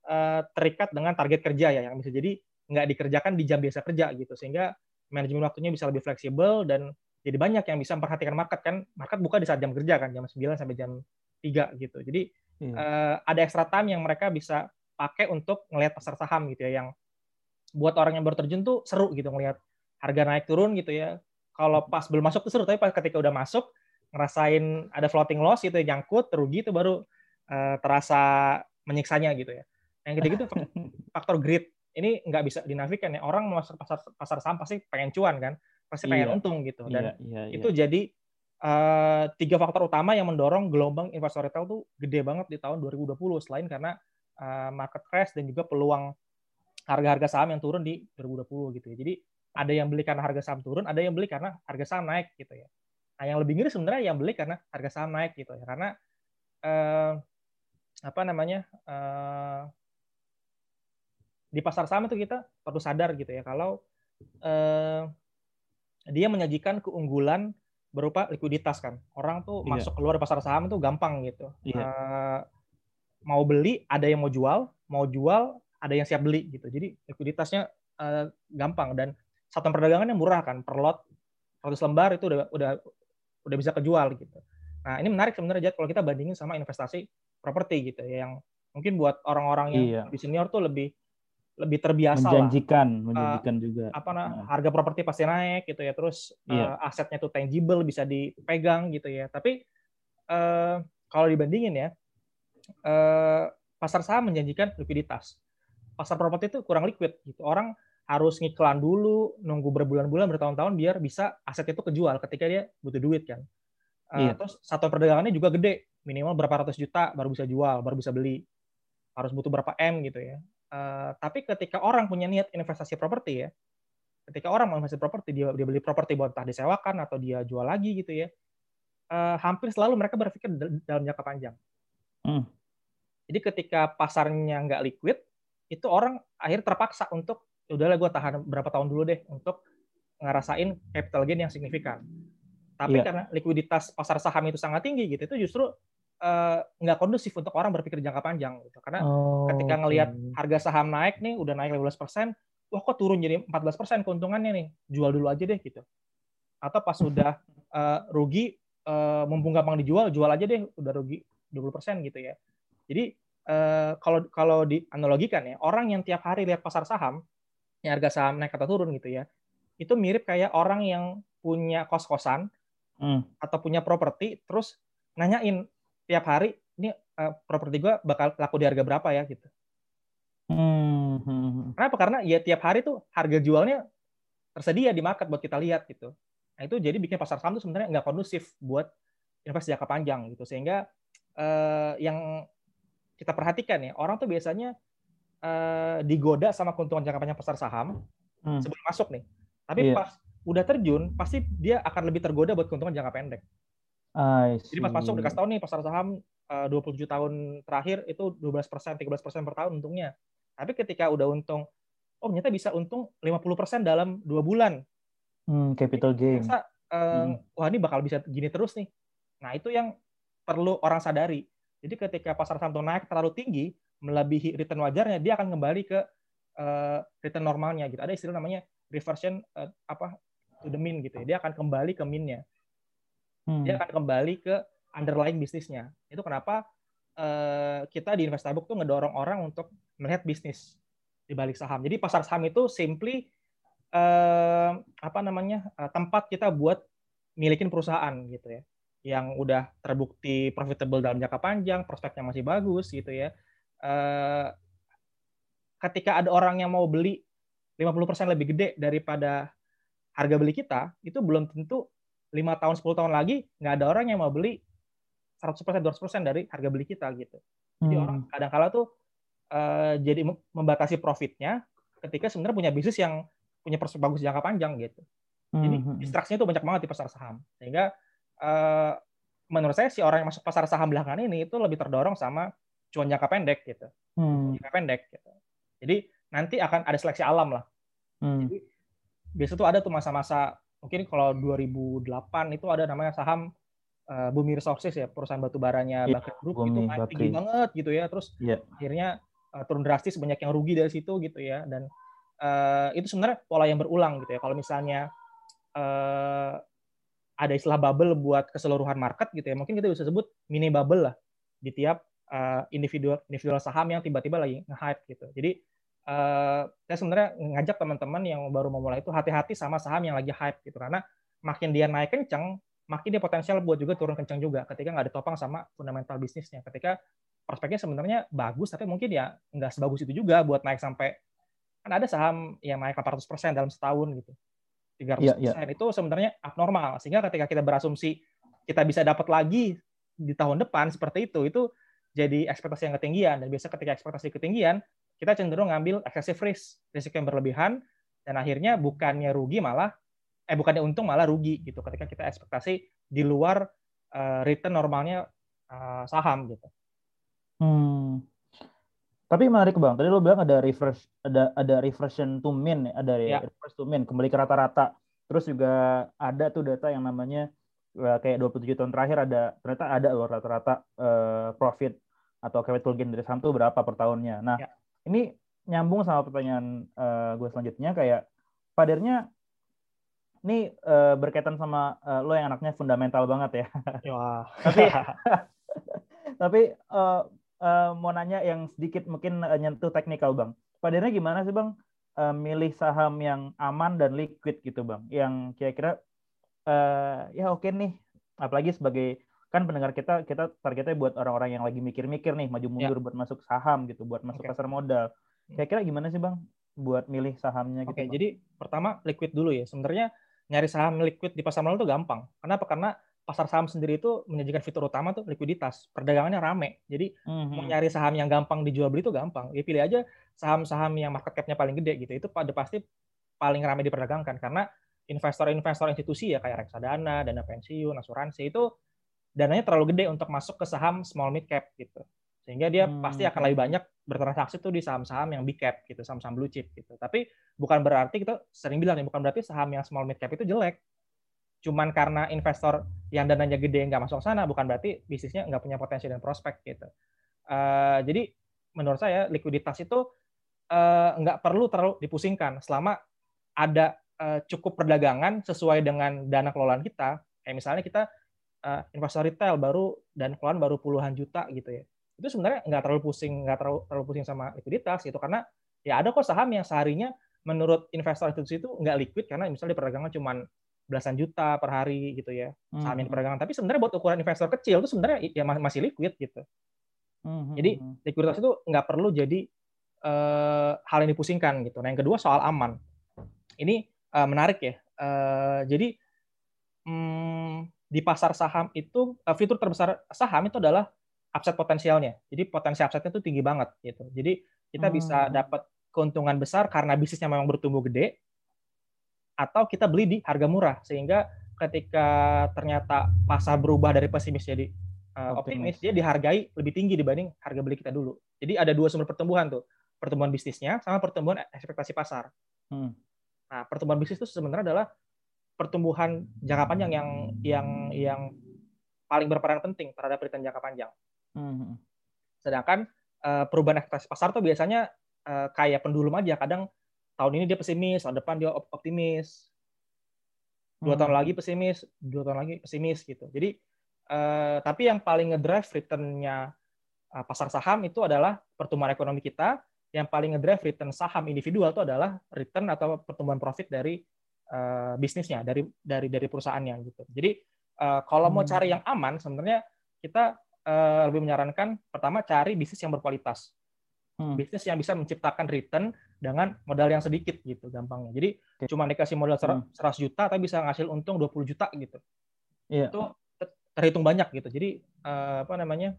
C: uh, terikat dengan target kerja ya yang bisa jadi nggak dikerjakan di jam biasa kerja gitu. Sehingga manajemen waktunya bisa lebih fleksibel dan jadi banyak yang bisa memperhatikan market kan. Market buka di saat jam kerja kan jam 9 sampai jam 3 gitu. Jadi hmm. uh, ada extra time yang mereka bisa pakai untuk ngelihat pasar saham gitu ya yang buat orang yang baru terjun tuh seru gitu ngelihat harga naik turun gitu ya. Kalau pas belum masuk tuh seru tapi pas ketika udah masuk ngerasain ada floating loss gitu ya nyangkut terugi itu baru uh, terasa menyiksanya gitu ya. Yang ketiga itu faktor greed. Ini nggak bisa dinafikan ya orang masuk pasar pasar saham pasti pengen cuan kan pasti pengen iya. untung gitu. Dan iya, iya, itu iya. jadi uh, tiga faktor utama yang mendorong gelombang investor retail tuh gede banget di tahun 2020 selain karena uh, market crash dan juga peluang harga-harga saham yang turun di 2020 gitu ya jadi ada yang beli karena harga saham turun ada yang beli karena harga saham naik gitu ya nah yang lebih ngeri sebenarnya yang beli karena harga saham naik gitu ya karena uh, apa namanya uh, di pasar saham itu kita perlu sadar gitu ya kalau uh, dia menyajikan keunggulan berupa likuiditas kan. Orang tuh yeah. masuk keluar pasar saham itu gampang gitu. Yeah. Iya. Mau beli ada yang mau jual, mau jual ada yang siap beli gitu. Jadi likuiditasnya uh, gampang dan satu perdagangan yang murah kan per lot 100 lembar itu udah udah udah bisa kejual gitu. Nah, ini menarik sebenarnya kalau kita bandingin sama investasi properti gitu ya yang mungkin buat orang-orang yang iya. di senior tuh lebih lebih terbiasa
A: menjanjikan lah. menjanjikan uh, juga
C: apa nah harga properti pasti naik gitu ya terus yeah. uh, asetnya tuh tangible bisa dipegang gitu ya tapi uh, kalau dibandingin ya uh, pasar saham menjanjikan likuiditas. Pasar properti itu kurang liquid gitu. Orang harus ngiklan dulu nunggu berbulan-bulan bertahun-tahun biar bisa aset itu kejual ketika dia butuh duit kan. Uh, terus satu perdagangannya juga gede. Minimal berapa ratus juta baru bisa jual baru bisa beli. Harus butuh berapa m gitu ya. Uh, tapi ketika orang punya niat investasi properti ya, ketika orang mau investasi properti dia dia beli properti buat entah disewakan atau dia jual lagi gitu ya, uh, hampir selalu mereka berpikir dalam jangka panjang. Hmm. Jadi ketika pasarnya nggak liquid, itu orang akhir terpaksa untuk ya udahlah gue tahan berapa tahun dulu deh untuk ngerasain capital gain yang signifikan. Tapi yeah. karena likuiditas pasar saham itu sangat tinggi gitu, itu justru Eh, nggak uh, kondusif untuk orang berpikir jangka panjang gitu. Karena oh, ketika ngelihat okay. harga saham naik nih udah naik 15 persen, wah kok turun jadi 14 persen keuntungannya nih, jual dulu aja deh gitu. Atau pas sudah uh, rugi, uh, mumpung gampang dijual, jual aja deh, udah rugi 20 persen gitu ya. Jadi uh, kalau kalau dianalogikan ya, orang yang tiap hari lihat pasar saham, yang harga saham naik atau turun gitu ya, itu mirip kayak orang yang punya kos-kosan hmm. atau punya properti, terus nanyain tiap hari ini uh, properti gue bakal laku di harga berapa ya gitu. Hmm. Kenapa? Karena ya tiap hari tuh harga jualnya tersedia di market buat kita lihat gitu. Nah itu jadi bikin pasar saham tuh sebenarnya nggak kondusif buat investasi jangka panjang gitu. Sehingga uh, yang kita perhatikan ya orang tuh biasanya uh, digoda sama keuntungan jangka panjang pasar saham hmm. sebelum masuk nih. Tapi yeah. pas udah terjun, pasti dia akan lebih tergoda buat keuntungan jangka pendek. Jadi pas masuk dikasih tahu nih pasar saham uh, 27 tahun terakhir itu 12 persen, 13 persen per tahun untungnya. Tapi ketika udah untung, oh ternyata bisa untung 50 persen dalam dua bulan.
A: Hmm, capital gain.
C: Masa, uh, hmm. wah ini bakal bisa gini terus nih. Nah itu yang perlu orang sadari. Jadi ketika pasar saham naik terlalu tinggi, melebihi return wajarnya, dia akan kembali ke uh, return normalnya gitu. Ada istilah namanya reversion uh, apa to the mean gitu ya. Dia akan kembali ke mean-nya. Hmm. Dia akan kembali ke underlying bisnisnya. Itu kenapa uh, kita di Investabook tuh ngedorong orang untuk melihat bisnis di balik saham. Jadi pasar saham itu simply uh, apa namanya uh, tempat kita buat milikin perusahaan gitu ya, yang udah terbukti profitable dalam jangka panjang, prospeknya masih bagus gitu ya. Uh, ketika ada orang yang mau beli 50% lebih gede daripada harga beli kita, itu belum tentu lima tahun 10 tahun lagi nggak ada orang yang mau beli 100% 200% dari harga beli kita gitu. Jadi hmm. orang kadang-kala tuh uh, jadi membatasi profitnya ketika sebenarnya punya bisnis yang punya prospek bagus jangka panjang gitu. Jadi hmm. distraksinya tuh banyak banget di pasar saham. Sehingga uh, menurut saya si orang yang masuk pasar saham belakangan ini itu lebih terdorong sama cuan jangka pendek gitu. Hmm. Jangka pendek gitu. Jadi nanti akan ada seleksi alam lah. Hmm. Jadi biasa tuh ada tuh masa-masa mungkin kalau 2008 itu ada namanya saham uh, Bumi Resources ya perusahaan batu baranya yeah, Bakri Group itu naik tinggi banget gitu ya terus yeah. akhirnya uh, turun drastis banyak yang rugi dari situ gitu ya dan uh, itu sebenarnya pola yang berulang gitu ya kalau misalnya uh, ada istilah bubble buat keseluruhan market gitu ya. Mungkin kita bisa sebut mini bubble lah di tiap uh, individual individual saham yang tiba-tiba lagi nge-hype gitu. Jadi uh, saya sebenarnya ngajak teman-teman yang baru memulai itu hati-hati sama saham yang lagi hype gitu. Karena makin dia naik kencang makin dia potensial buat juga turun kencang juga ketika nggak ditopang sama fundamental bisnisnya. Ketika prospeknya sebenarnya bagus tapi mungkin ya nggak sebagus itu juga buat naik sampai kan ada saham yang naik 800% dalam setahun gitu 300% yeah, yeah. itu sebenarnya abnormal sehingga ketika kita berasumsi kita bisa dapat lagi di tahun depan seperti itu itu jadi ekspektasi yang ketinggian dan biasa ketika ekspektasi ketinggian kita cenderung ngambil excessive risk, risiko yang berlebihan, dan akhirnya bukannya rugi malah, eh bukannya untung malah rugi gitu ketika kita ekspektasi di luar uh, return normalnya uh, saham gitu.
A: Hmm. Tapi menarik bang, tadi lo bilang ada reverse, ada ada reversion to mean, ada ya. reverse to mean, kembali ke rata-rata. Terus juga ada tuh data yang namanya eh, kayak 27 tahun terakhir ada ternyata ada loh rata-rata uh, profit atau capital gain dari saham tuh berapa per tahunnya. Nah, ya ini nyambung sama pertanyaan uh, gue selanjutnya kayak padernya ini uh, berkaitan sama uh, lo yang anaknya fundamental banget ya.
C: ya.
A: tapi tapi uh, uh, mau nanya yang sedikit mungkin uh, nyentuh teknikal bang. Padernya gimana sih bang? Uh, milih saham yang aman dan liquid gitu bang, yang kira-kira uh, ya oke okay nih, apalagi sebagai kan pendengar kita kita targetnya buat orang-orang yang lagi mikir-mikir nih maju mundur ya. buat masuk saham gitu, buat masuk okay. pasar modal. Kira-kira gimana sih bang buat milih sahamnya
C: gitu? Oke, okay, jadi pertama liquid dulu ya. Sebenarnya nyari saham liquid di pasar modal itu gampang. Kenapa? Karena pasar saham sendiri itu menyajikan fitur utama tuh likuiditas. Perdagangannya rame. Jadi mm-hmm. mau nyari saham yang gampang dijual beli itu gampang. Ya pilih aja saham-saham yang market cap-nya paling gede gitu. Itu pada pasti paling rame diperdagangkan karena investor-investor institusi ya kayak reksadana, dana pensiun, asuransi itu dananya terlalu gede untuk masuk ke saham small mid cap gitu. Sehingga dia hmm. pasti akan lebih banyak bertransaksi tuh di saham-saham yang big cap gitu, saham-saham blue chip gitu. Tapi bukan berarti kita sering bilang nih, bukan berarti saham yang small mid cap itu jelek. Cuman karena investor yang dananya gede nggak masuk sana, bukan berarti bisnisnya nggak punya potensi dan prospek gitu. Uh, jadi menurut saya likuiditas itu uh, nggak perlu terlalu dipusingkan selama ada uh, cukup perdagangan sesuai dengan dana kelolaan kita. Kayak misalnya kita uh, investor retail baru dan keluaran baru puluhan juta gitu ya itu sebenarnya nggak terlalu pusing nggak terlalu terlalu pusing sama likuiditas gitu karena ya ada kok saham yang seharinya menurut investor itu itu nggak liquid karena misalnya di perdagangan cuma belasan juta per hari gitu ya saham yang hmm. perdagangan tapi sebenarnya buat ukuran investor kecil itu sebenarnya ya masih liquid gitu. Hmm, jadi hmm, likuiditas itu nggak perlu jadi uh, hal yang dipusingkan gitu. Nah yang kedua soal aman. Ini uh, menarik ya. Uh, jadi um, di pasar saham itu uh, fitur terbesar saham itu adalah upside potensialnya. Jadi potensi upside-nya itu tinggi banget gitu. Jadi kita bisa dapat keuntungan besar karena bisnisnya memang bertumbuh gede, atau kita beli di harga murah sehingga ketika ternyata pasar berubah dari pesimis jadi uh, optimis, optimis, dia dihargai lebih tinggi dibanding harga beli kita dulu. Jadi ada dua sumber pertumbuhan tuh, pertumbuhan bisnisnya sama pertumbuhan ekspektasi pasar. Hmm. Nah, pertumbuhan bisnis itu sebenarnya adalah pertumbuhan jangka panjang yang yang yang paling berperan penting terhadap return jangka panjang. Hmm. Sedangkan uh, perubahan ekspektasi pasar tuh biasanya uh, kayak pendulum aja. Kadang tahun ini dia pesimis, tahun depan dia optimis. Dua hmm. tahun lagi pesimis, dua tahun lagi pesimis gitu. Jadi uh, tapi yang paling ngedrive returnnya uh, pasar saham itu adalah pertumbuhan ekonomi kita. Yang paling ngedrive return saham individual itu adalah return atau pertumbuhan profit dari uh, bisnisnya, dari dari dari perusahaannya gitu. Jadi uh, kalau mau cari hmm. yang aman, sebenarnya kita uh, lebih menyarankan pertama cari bisnis yang berkualitas. Hmm. Bisnis yang bisa menciptakan return dengan modal yang sedikit gitu gampangnya. Jadi okay. cuma dikasih modal 100 hmm. juta tapi bisa ngasih untung 20 juta gitu. Yeah. Itu terhitung banyak gitu. Jadi uh, apa namanya?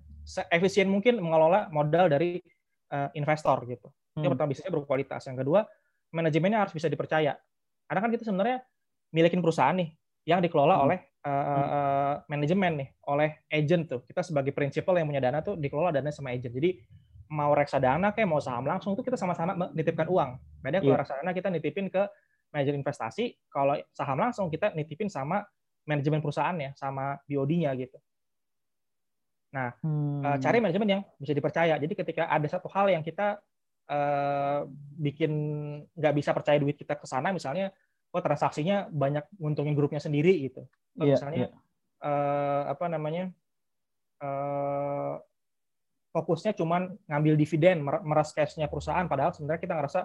C: efisien mungkin mengelola modal dari uh, investor gitu. Hmm. Yang pertama bisnisnya berkualitas. Yang kedua, manajemennya harus bisa dipercaya. Karena kan kita sebenarnya milikin perusahaan nih yang dikelola hmm. oleh uh, uh, manajemen nih, oleh agent tuh. Kita sebagai prinsipal yang punya dana tuh dikelola dana sama agent. Jadi mau reksadana kayak mau saham langsung itu kita sama-sama menitipkan uang. Beda kalau yeah. reksadana kita nitipin ke manajer investasi, kalau saham langsung kita nitipin sama manajemen perusahaannya, sama BOD-nya gitu. Nah, hmm. cari manajemen yang bisa dipercaya. Jadi ketika ada satu hal yang kita uh, bikin nggak bisa percaya duit kita ke sana, misalnya oh transaksinya banyak nguntungin grupnya sendiri gitu. yeah, misalnya yeah. Iya. Uh, apa namanya uh, fokusnya cuma ngambil dividen, meras cashnya perusahaan, padahal sebenarnya kita ngerasa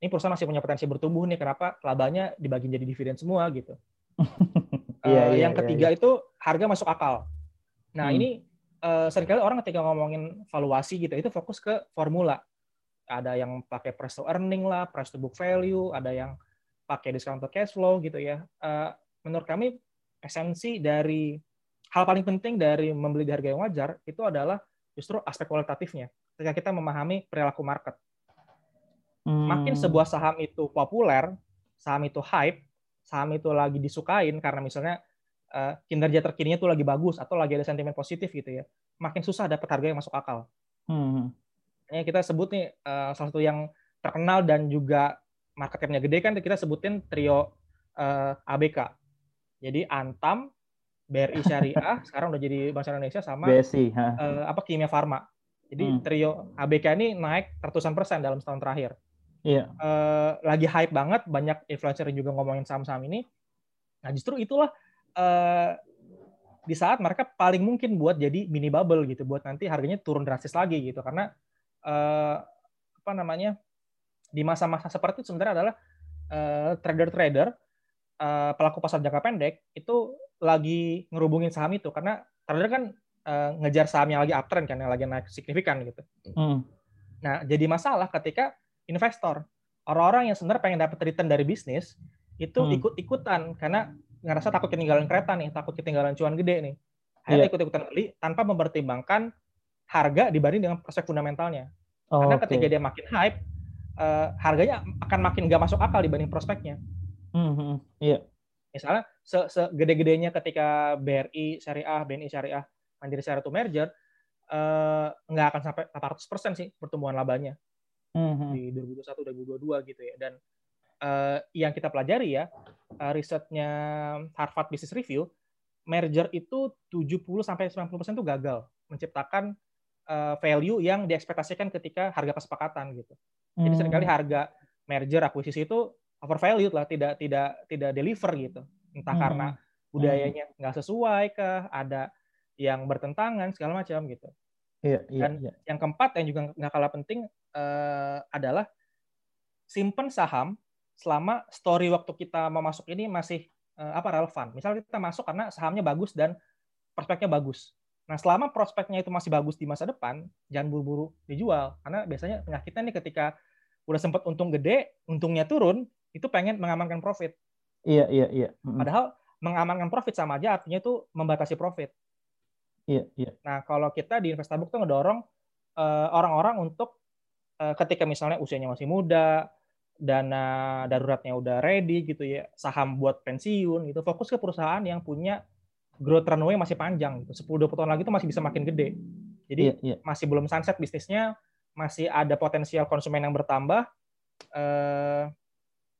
C: ini perusahaan masih punya potensi bertumbuh nih, kenapa labanya dibagi jadi dividen semua gitu. uh, yeah, yeah, yang iya, ketiga yeah, yeah. itu harga masuk akal. Nah hmm. ini uh, sering kali orang ketika ngomongin valuasi gitu, itu fokus ke formula. Ada yang pakai price to earning lah, price to book value, ada yang pakai discounted cash flow gitu ya. Uh, menurut kami esensi dari hal paling penting dari membeli di harga yang wajar itu adalah justru aspek kualitatifnya. Ketika kita memahami perilaku market. Hmm. Makin sebuah saham itu populer, saham itu hype, saham itu lagi disukain karena misalnya uh, kinerja terkininya itu lagi bagus atau lagi ada sentimen positif gitu ya, makin susah dapat harga yang masuk akal. Hmm. Ini kita sebut nih uh, salah satu yang terkenal dan juga market cap-nya gede kan kita sebutin trio uh, eh, ABK. Jadi Antam, BRI Syariah, sekarang udah jadi Bank Indonesia sama BSI, uh, apa Kimia Farma. Jadi hmm. trio ABK ini naik ratusan persen dalam setahun terakhir. Iya. Uh, lagi hype banget, banyak influencer yang juga ngomongin saham-saham ini. Nah justru itulah uh, di saat mereka paling mungkin buat jadi mini bubble gitu, buat nanti harganya turun drastis lagi gitu, karena uh, apa namanya di masa-masa seperti itu sebenarnya adalah uh, trader-trader uh, pelaku pasar jangka pendek itu lagi ngerubungin saham itu karena trader kan uh, ngejar saham yang lagi uptrend kan yang lagi naik signifikan gitu. Hmm. Nah jadi masalah ketika investor orang-orang yang sebenarnya pengen dapat return dari bisnis itu hmm. ikut-ikutan karena ngerasa takut ketinggalan kereta nih, takut ketinggalan cuan gede nih. Akhirnya yeah. ikut-ikutan beli tanpa mempertimbangkan harga dibanding dengan prospek fundamentalnya. Oh, Karena okay. ketika dia makin hype, uh, harganya akan makin gak masuk akal dibanding prospeknya. Mm-hmm. Iya. Misalnya segede-gedenya ketika BRI Syariah, BNI Syariah, Mandiri Syariah itu merger, uh, nggak akan sampai 800% sih pertumbuhan labanya mm-hmm. di 2021 2022 gitu ya. Dan uh, yang kita pelajari ya, uh, risetnya Harvard Business Review, merger itu 70 sampai 90% itu gagal menciptakan uh, value yang diekspektasikan ketika harga kesepakatan gitu. Jadi hmm. sering kali harga merger akuisisi itu overvalued lah, tidak tidak tidak deliver gitu. Entah hmm. karena budayanya hmm. nggak sesuai kah, ada yang bertentangan segala macam gitu. Iya, iya, Dan iya. yang keempat yang juga nggak kalah penting uh, adalah simpen saham selama story waktu kita mau masuk ini masih uh, apa relevan. Misalnya kita masuk karena sahamnya bagus dan prospeknya bagus. Nah, selama prospeknya itu masih bagus di masa depan, jangan buru-buru dijual. Karena biasanya penyakitnya nih ketika udah sempat untung gede, untungnya turun, itu pengen mengamankan profit.
A: Iya, iya, iya.
C: Padahal mengamankan profit sama aja artinya itu membatasi profit.
A: Iya, iya.
C: Nah, kalau kita di Investabook tuh ngedorong uh, orang-orang untuk uh, ketika misalnya usianya masih muda, dana daruratnya udah ready gitu ya, saham buat pensiun gitu, fokus ke perusahaan yang punya growth runway masih panjang gitu. 10 20 tahun lagi itu masih bisa makin gede. Jadi yeah, yeah. masih belum sunset bisnisnya, masih ada potensial konsumen yang bertambah uh,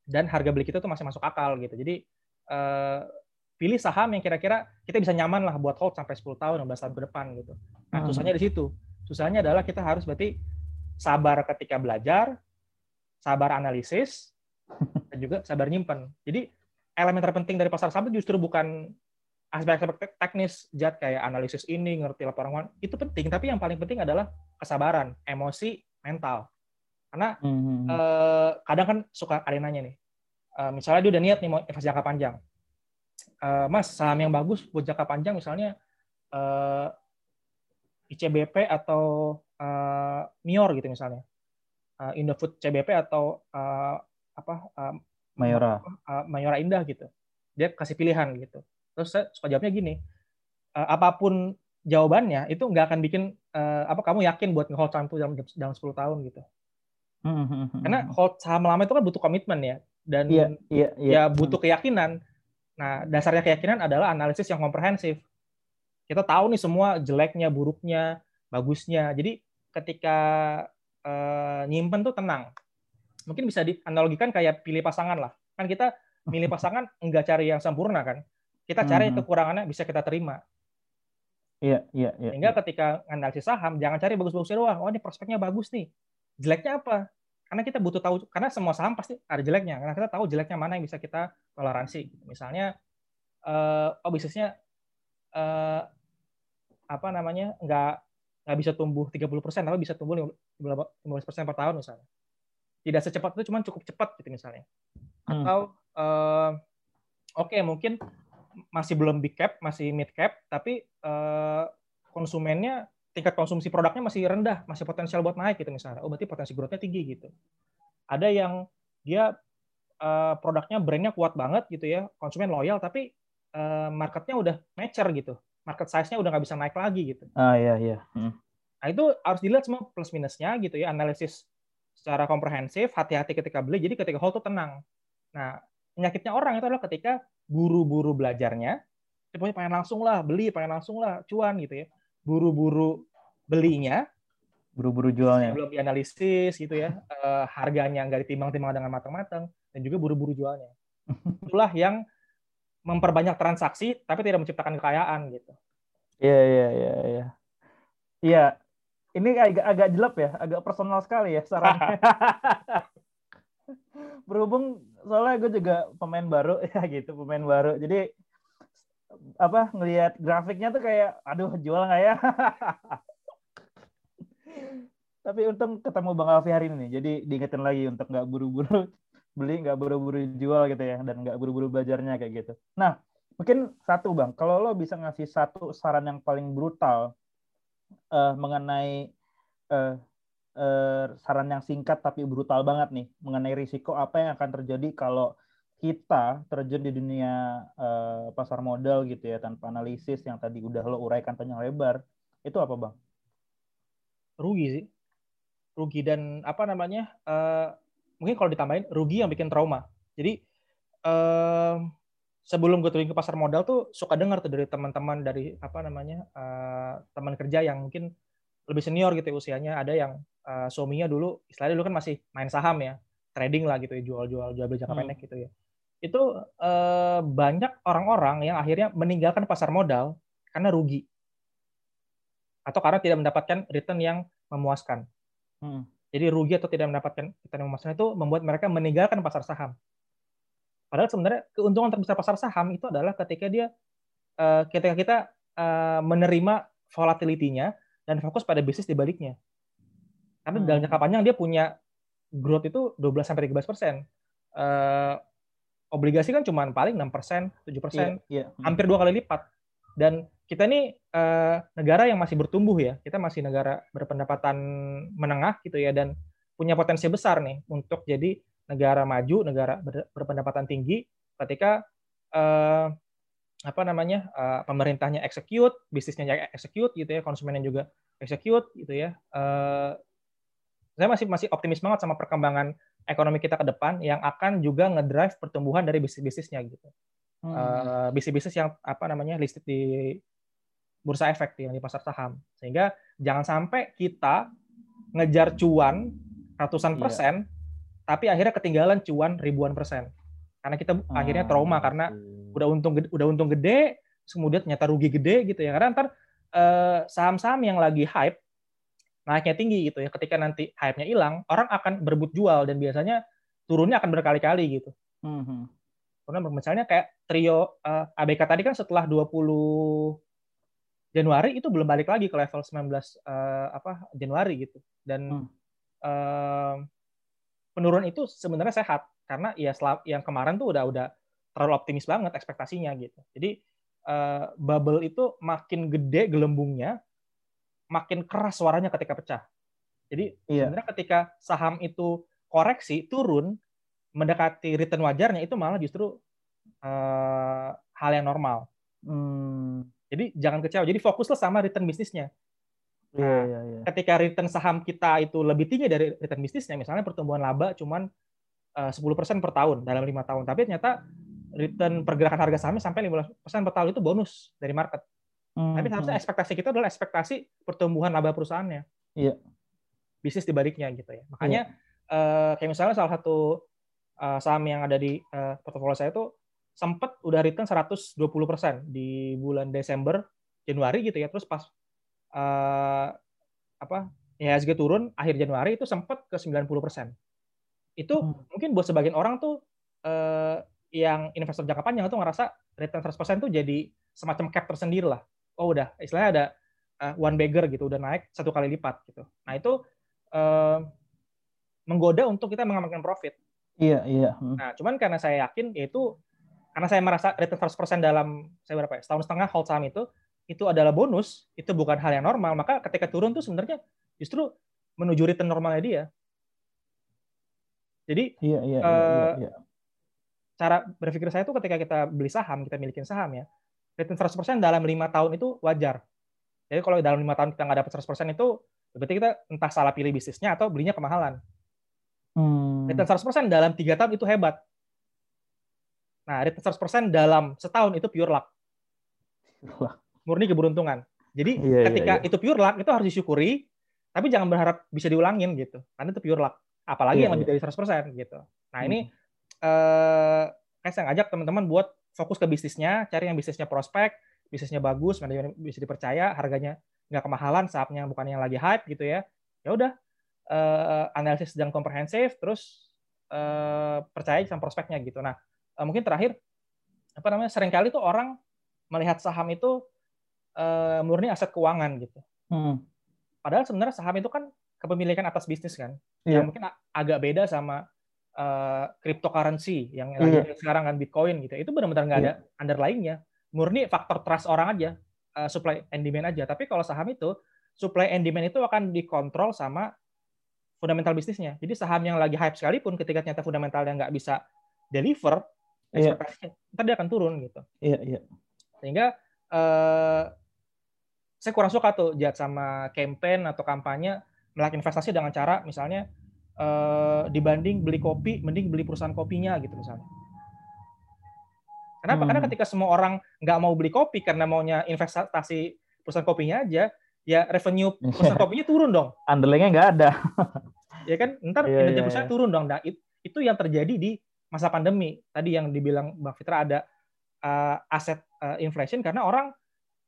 C: dan harga beli kita tuh masih masuk akal gitu. Jadi uh, pilih saham yang kira-kira kita bisa nyaman lah buat hold sampai 10 tahun, 15 tahun ke depan gitu. Nah, hmm. susahnya di situ. Susahnya adalah kita harus berarti sabar ketika belajar, sabar analisis, dan juga sabar nyimpen. Jadi elemen terpenting dari pasar saham justru bukan aspek-aspek teknis, jad kayak analisis ini, ngerti laporan itu penting. Tapi yang paling penting adalah kesabaran, emosi, mental. Karena hmm. eh, kadang kan suka ada yang nanya nih, eh, misalnya dia udah niat nih mau investasi jangka panjang. Uh, Mas saham yang bagus buat jangka panjang misalnya eh, ICBP atau uh, Mior gitu misalnya. Uh, Indofood CBP atau uh, apa uh,
A: Mayora.
C: uh, Mayora Indah gitu. Dia kasih pilihan gitu. Terus saya suka jawabnya gini uh, apa pun jawabannya itu nggak akan bikin uh, apa kamu yakin buat ngehold saham itu dalam, dalam 10 tahun gitu hmm, hmm, hmm, karena hold saham lama itu kan butuh komitmen ya dan yeah, yeah, yeah. ya butuh keyakinan Nah, dasarnya keyakinan adalah analisis yang komprehensif. Kita tahu nih semua jeleknya, buruknya, bagusnya. Jadi ketika uh, nyimpen tuh tenang. Mungkin bisa dianalogikan kayak pilih pasangan lah. Kan kita milih pasangan enggak cari yang sempurna kan. Kita cari hmm. kekurangannya bisa kita terima.
A: Iya, iya, iya.
C: Sehingga iya. ketika analisis saham, jangan cari bagus-bagusnya doang. Oh, ini prospeknya bagus nih. Jeleknya apa? karena kita butuh tahu karena semua saham pasti ada jeleknya karena kita tahu jeleknya mana yang bisa kita toleransi misalnya uh, oh bisnisnya uh, apa namanya nggak nggak bisa tumbuh 30% tapi bisa tumbuh 15% per tahun misalnya tidak secepat itu cuma cukup cepat gitu misalnya hmm. atau uh, oke okay, mungkin masih belum big cap masih mid cap tapi uh, konsumennya tingkat konsumsi produknya masih rendah, masih potensial buat naik gitu misalnya. Oh berarti potensi growth-nya tinggi gitu. Ada yang dia uh, produknya brandnya kuat banget gitu ya, konsumen loyal tapi uh, marketnya udah mature gitu, market size-nya udah nggak bisa naik lagi gitu.
A: Ah iya iya. Hmm.
C: Nah itu harus dilihat semua plus minusnya gitu ya, analisis secara komprehensif, hati-hati ketika beli, jadi ketika hold tuh tenang. Nah penyakitnya orang itu adalah ketika buru-buru belajarnya, pokoknya pengen langsung lah beli, pengen langsung lah cuan gitu ya buru-buru belinya,
A: buru-buru jualnya.
C: Belum dianalisis gitu ya, uh, harganya nggak ditimbang-timbang dengan matang-matang, dan juga buru-buru jualnya. Itulah yang memperbanyak transaksi tapi tidak menciptakan kekayaan gitu.
A: Iya iya iya iya. Iya. Ini agak agak jelek ya, agak personal sekali ya sarannya. Berhubung soalnya gue juga pemain baru ya gitu, pemain baru. Jadi apa ngelihat grafiknya tuh kayak aduh jual nggak ya? Tapi untung ketemu bang Alfi hari ini nih jadi diingetin lagi untuk nggak buru-buru beli nggak buru-buru jual gitu ya dan nggak buru-buru belajarnya kayak gitu. Nah mungkin satu bang. Kalau lo bisa ngasih satu saran yang paling brutal uh, mengenai uh, uh, saran yang singkat tapi brutal banget nih mengenai risiko apa yang akan terjadi kalau kita terjun di dunia uh, pasar modal gitu ya tanpa analisis yang tadi udah lo uraikan panjang lebar itu apa bang?
C: Rugi sih, rugi dan apa namanya? Uh, mungkin kalau ditambahin rugi yang bikin trauma. Jadi uh, sebelum gue turun ke pasar modal tuh suka dengar tuh dari teman-teman dari apa namanya uh, teman kerja yang mungkin lebih senior gitu ya usianya ada yang uh, suaminya dulu istilahnya dulu kan masih main saham ya trading lah gitu ya jual-jual jual beli jangka hmm. pendek gitu ya itu eh, banyak orang-orang yang akhirnya meninggalkan pasar modal karena rugi atau karena tidak mendapatkan return yang memuaskan. Hmm. Jadi rugi atau tidak mendapatkan return yang memuaskan itu membuat mereka meninggalkan pasar saham. Padahal sebenarnya keuntungan terbesar pasar saham itu adalah ketika dia eh, ketika kita eh, menerima volatility-nya dan fokus pada bisnis di baliknya. Karena hmm. dalam jangka panjang dia punya growth itu 12 sampai 13 persen. Uh, obligasi kan cuma paling 6%, 7%, yeah, yeah. hampir dua kali lipat. Dan kita ini uh, negara yang masih bertumbuh ya. Kita masih negara berpendapatan menengah gitu ya dan punya potensi besar nih untuk jadi negara maju, negara ber, berpendapatan tinggi ketika uh, apa namanya uh, pemerintahnya execute, bisnisnya execute gitu ya, konsumennya juga execute gitu ya. Uh, saya masih masih optimis banget sama perkembangan ekonomi kita ke depan yang akan juga ngedrive pertumbuhan dari bisnis-bisnisnya gitu. Hmm. Uh, bisnis-bisnis yang apa namanya listed di bursa efek yang di pasar saham. Sehingga jangan sampai kita ngejar cuan ratusan iya. persen, tapi akhirnya ketinggalan cuan ribuan persen. Karena kita oh, akhirnya trauma karena udah untung udah untung gede, kemudian ternyata rugi gede gitu ya. Karena ntar uh, saham-saham yang lagi hype naiknya tinggi gitu ya. Ketika nanti hype-nya hilang, orang akan berebut jual dan biasanya turunnya akan berkali-kali gitu. Mm-hmm. Karena misalnya kayak trio uh, eh, ABK tadi kan setelah 20 Januari itu belum balik lagi ke level 19 uh, eh, apa Januari gitu. Dan mm. uh, penurunan itu sebenarnya sehat karena ya yang kemarin tuh udah udah terlalu optimis banget ekspektasinya gitu. Jadi uh, bubble itu makin gede gelembungnya, makin keras suaranya ketika pecah. Jadi iya. sebenarnya ketika saham itu koreksi turun mendekati return wajarnya itu malah justru uh, hal yang normal. Hmm. Jadi jangan kecewa. Jadi fokuslah sama return bisnisnya. Iya, nah, yeah, yeah, yeah. Ketika return saham kita itu lebih tinggi dari return bisnisnya, misalnya pertumbuhan laba cuman eh, uh, 10% per tahun dalam lima tahun, tapi ternyata return pergerakan harga sahamnya sampai 15% per tahun itu bonus dari market. Hmm. Tapi seharusnya hmm. ekspektasi kita adalah ekspektasi pertumbuhan laba perusahaannya. Iya. Bisnis dibaliknya gitu ya. Makanya iya. uh, kayak misalnya salah satu uh, saham yang ada di uh, portofolio saya itu sempat udah return 120% di bulan Desember, Januari gitu ya. Terus pas uh, apa IHSG turun akhir Januari itu sempat ke 90%. Itu hmm. mungkin buat sebagian orang tuh uh, yang investor jangka panjang itu ngerasa return 100% tuh jadi semacam cap tersendiri lah oh udah istilahnya ada uh, one bagger gitu udah naik satu kali lipat gitu nah itu uh, menggoda untuk kita mengamankan profit
A: iya iya
C: hmm. nah cuman karena saya yakin yaitu karena saya merasa return 100% dalam saya berapa ya setahun setengah hold saham itu itu adalah bonus itu bukan hal yang normal maka ketika turun tuh sebenarnya justru menuju return normalnya dia jadi
A: iya, iya, uh, iya, iya.
C: cara berpikir saya tuh ketika kita beli saham kita milikin saham ya return 100% dalam lima tahun itu wajar. Jadi kalau dalam lima tahun kita nggak dapat 100% itu berarti kita entah salah pilih bisnisnya atau belinya kemahalan. Hmm. Return 100% dalam tiga tahun itu hebat. Nah, return 100% dalam setahun itu pure luck. Murni keberuntungan. Jadi yeah, iya, ketika yeah, yeah. itu pure luck itu harus disyukuri, tapi jangan berharap bisa diulangin gitu. Karena itu pure luck. Apalagi yeah, yang lebih yeah. dari 100% gitu. Nah, hmm. ini eh saya ngajak teman-teman buat fokus ke bisnisnya, cari yang bisnisnya prospek, bisnisnya bagus, manajemen bisa dipercaya, harganya nggak kemahalan, saatnya bukan yang lagi hype gitu ya. Ya udah, uh, analisis dan komprehensif, terus uh, percaya sama prospeknya gitu. Nah, uh, mungkin terakhir apa namanya sering kali tuh orang melihat saham itu uh, murni aset keuangan gitu. Hmm. Padahal sebenarnya saham itu kan kepemilikan atas bisnis kan, yeah. yang mungkin agak beda sama uh, cryptocurrency yang yeah. lagi sekarang kan Bitcoin gitu. Itu benar-benar nggak yeah. ada underlyingnya. Murni faktor trust orang aja, uh, supply and demand aja. Tapi kalau saham itu supply and demand itu akan dikontrol sama fundamental bisnisnya. Jadi saham yang lagi hype sekalipun ketika ternyata fundamentalnya nggak bisa deliver, yeah. ekspektasinya ntar dia akan turun gitu.
A: Iya, yeah, iya. Yeah.
C: Sehingga uh, saya kurang suka tuh jat sama campaign atau kampanye melakukan investasi dengan cara misalnya uh, dibanding beli kopi, mending beli perusahaan kopinya gitu misalnya. Kenapa? Hmm. Karena ketika semua orang nggak mau beli kopi karena maunya investasi perusahaan kopinya aja, ya revenue perusahaan kopinya turun dong.
A: Underlingnya nggak ada.
C: ya kan, ntar yeah, kinerja yeah, perusahaan yeah. turun dong. Nah, itu yang terjadi di masa pandemi. Tadi yang dibilang Bang Fitra ada uh, aset uh, inflation karena orang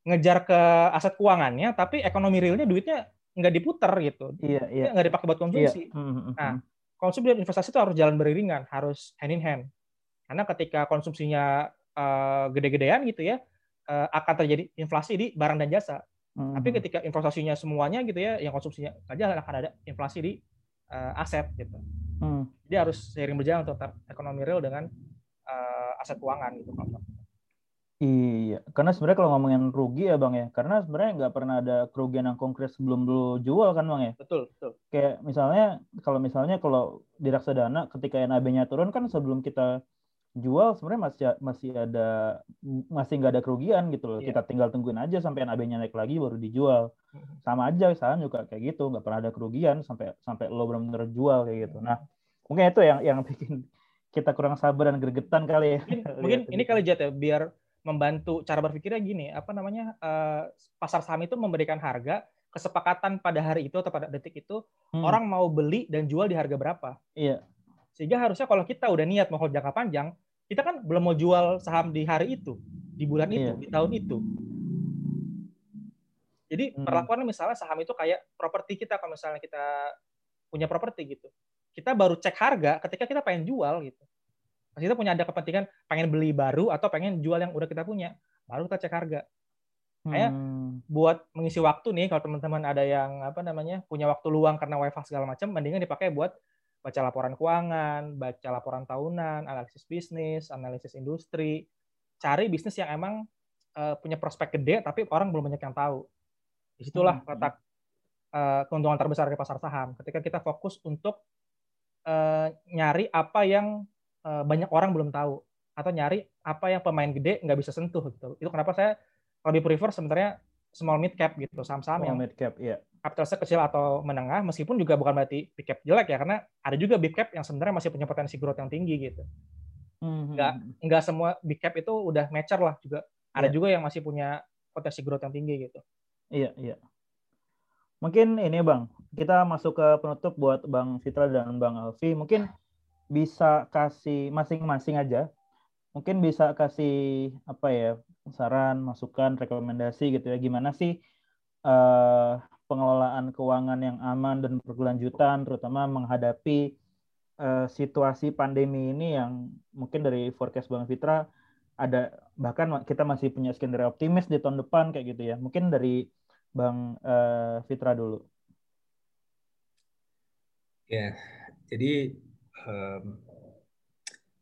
C: ngejar ke aset keuangannya, tapi ekonomi realnya duitnya nggak diputer gitu.
A: Iya, iya.
C: Nggak dipakai buat konsumsi. Iya. Hmm, hmm, nah, hmm. konsumsi dan investasi itu harus jalan beriringan, harus hand in hand. Karena ketika konsumsinya uh, gede-gedean gitu ya, uh, akan terjadi inflasi di barang dan jasa. Hmm. Tapi ketika investasinya semuanya gitu ya, yang konsumsinya aja akan ada inflasi di uh, aset gitu. Hmm. Jadi harus seiring berjalan untuk ekonomi real dengan uh, aset keuangan gitu.
A: Iya, karena sebenarnya kalau ngomongin rugi ya bang ya, karena sebenarnya nggak pernah ada kerugian yang konkret sebelum lu jual kan bang ya.
C: Betul, betul.
A: Kayak misalnya kalau misalnya kalau di reksadana ketika NAB-nya turun kan sebelum kita jual sebenarnya masih masih ada masih nggak ada kerugian gitu loh. Yeah. Kita tinggal tungguin aja sampai NAB-nya naik lagi baru dijual. Hmm. Sama aja saham juga kayak gitu, nggak pernah ada kerugian sampai sampai lo benar-benar jual kayak gitu. Nah, mungkin itu yang yang bikin kita kurang sabar dan gregetan kali ya.
C: Mungkin, mungkin ini kali Jat ya biar membantu cara berpikirnya gini, apa namanya? Uh, pasar saham itu memberikan harga kesepakatan pada hari itu atau pada detik itu hmm. orang mau beli dan jual di harga berapa.
A: Iya.
C: Sehingga harusnya kalau kita udah niat mau hold jangka panjang, kita kan belum mau jual saham di hari itu, di bulan itu, iya. di tahun itu. Jadi hmm. perlakuan misalnya saham itu kayak properti kita kalau misalnya kita punya properti gitu. Kita baru cek harga ketika kita pengen jual gitu. Kita punya ada kepentingan pengen beli baru atau pengen jual yang udah kita punya, baru kita cek harga. Kayak hmm. buat mengisi waktu nih kalau teman-teman ada yang apa namanya punya waktu luang karena wifi segala macam, mendingan dipakai buat baca laporan keuangan, baca laporan tahunan, analisis bisnis, analisis industri, cari bisnis yang emang uh, punya prospek gede tapi orang belum banyak yang tahu. Di situlah hmm. letak uh, keuntungan terbesar di pasar saham. Ketika kita fokus untuk uh, nyari apa yang uh, banyak orang belum tahu atau nyari apa yang pemain gede nggak bisa sentuh gitu. Itu kenapa saya lebih prefer sebenarnya small mid cap gitu saham-saham yang
A: mid cap ya
C: kapitalisasi kecil atau menengah meskipun juga bukan berarti big cap jelek ya karena ada juga big cap yang sebenarnya masih punya potensi growth yang tinggi gitu mm-hmm. nggak nggak semua big cap itu udah mature lah juga ada yeah. juga yang masih punya potensi growth yang tinggi gitu
A: iya iya mungkin ini bang kita masuk ke penutup buat bang Fitra dan bang Alfi mungkin bisa kasih masing-masing aja mungkin bisa kasih apa ya saran, masukan, rekomendasi gitu ya. Gimana sih uh, pengelolaan keuangan yang aman dan berkelanjutan, terutama menghadapi uh, situasi pandemi ini yang mungkin dari forecast Bang Fitra ada bahkan kita masih punya skenario optimis di tahun depan kayak gitu ya. Mungkin dari Bang uh, Fitra dulu.
B: Ya, jadi um,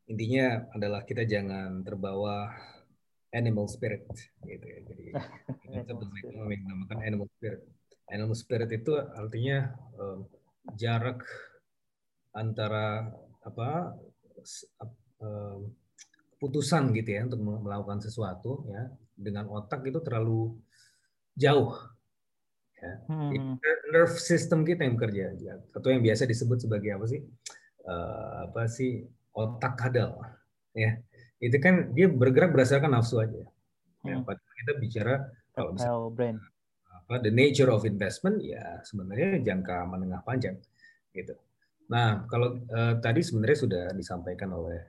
B: intinya adalah kita jangan terbawa animal spirit gitu ya. Jadi kita menamakan animal spirit. Animal spirit itu artinya um, jarak antara apa um, keputusan gitu ya untuk melakukan sesuatu ya dengan otak itu terlalu jauh. Ya. Hmm. Nerve system kita yang bekerja atau yang biasa disebut sebagai apa sih? Uh, apa sih otak kadal ya itu kan dia bergerak berdasarkan nafsu aja. Ya, hmm. kita bicara kalau misalnya brain. apa the nature of investment ya sebenarnya jangka menengah panjang gitu. Nah kalau uh, tadi sebenarnya sudah disampaikan oleh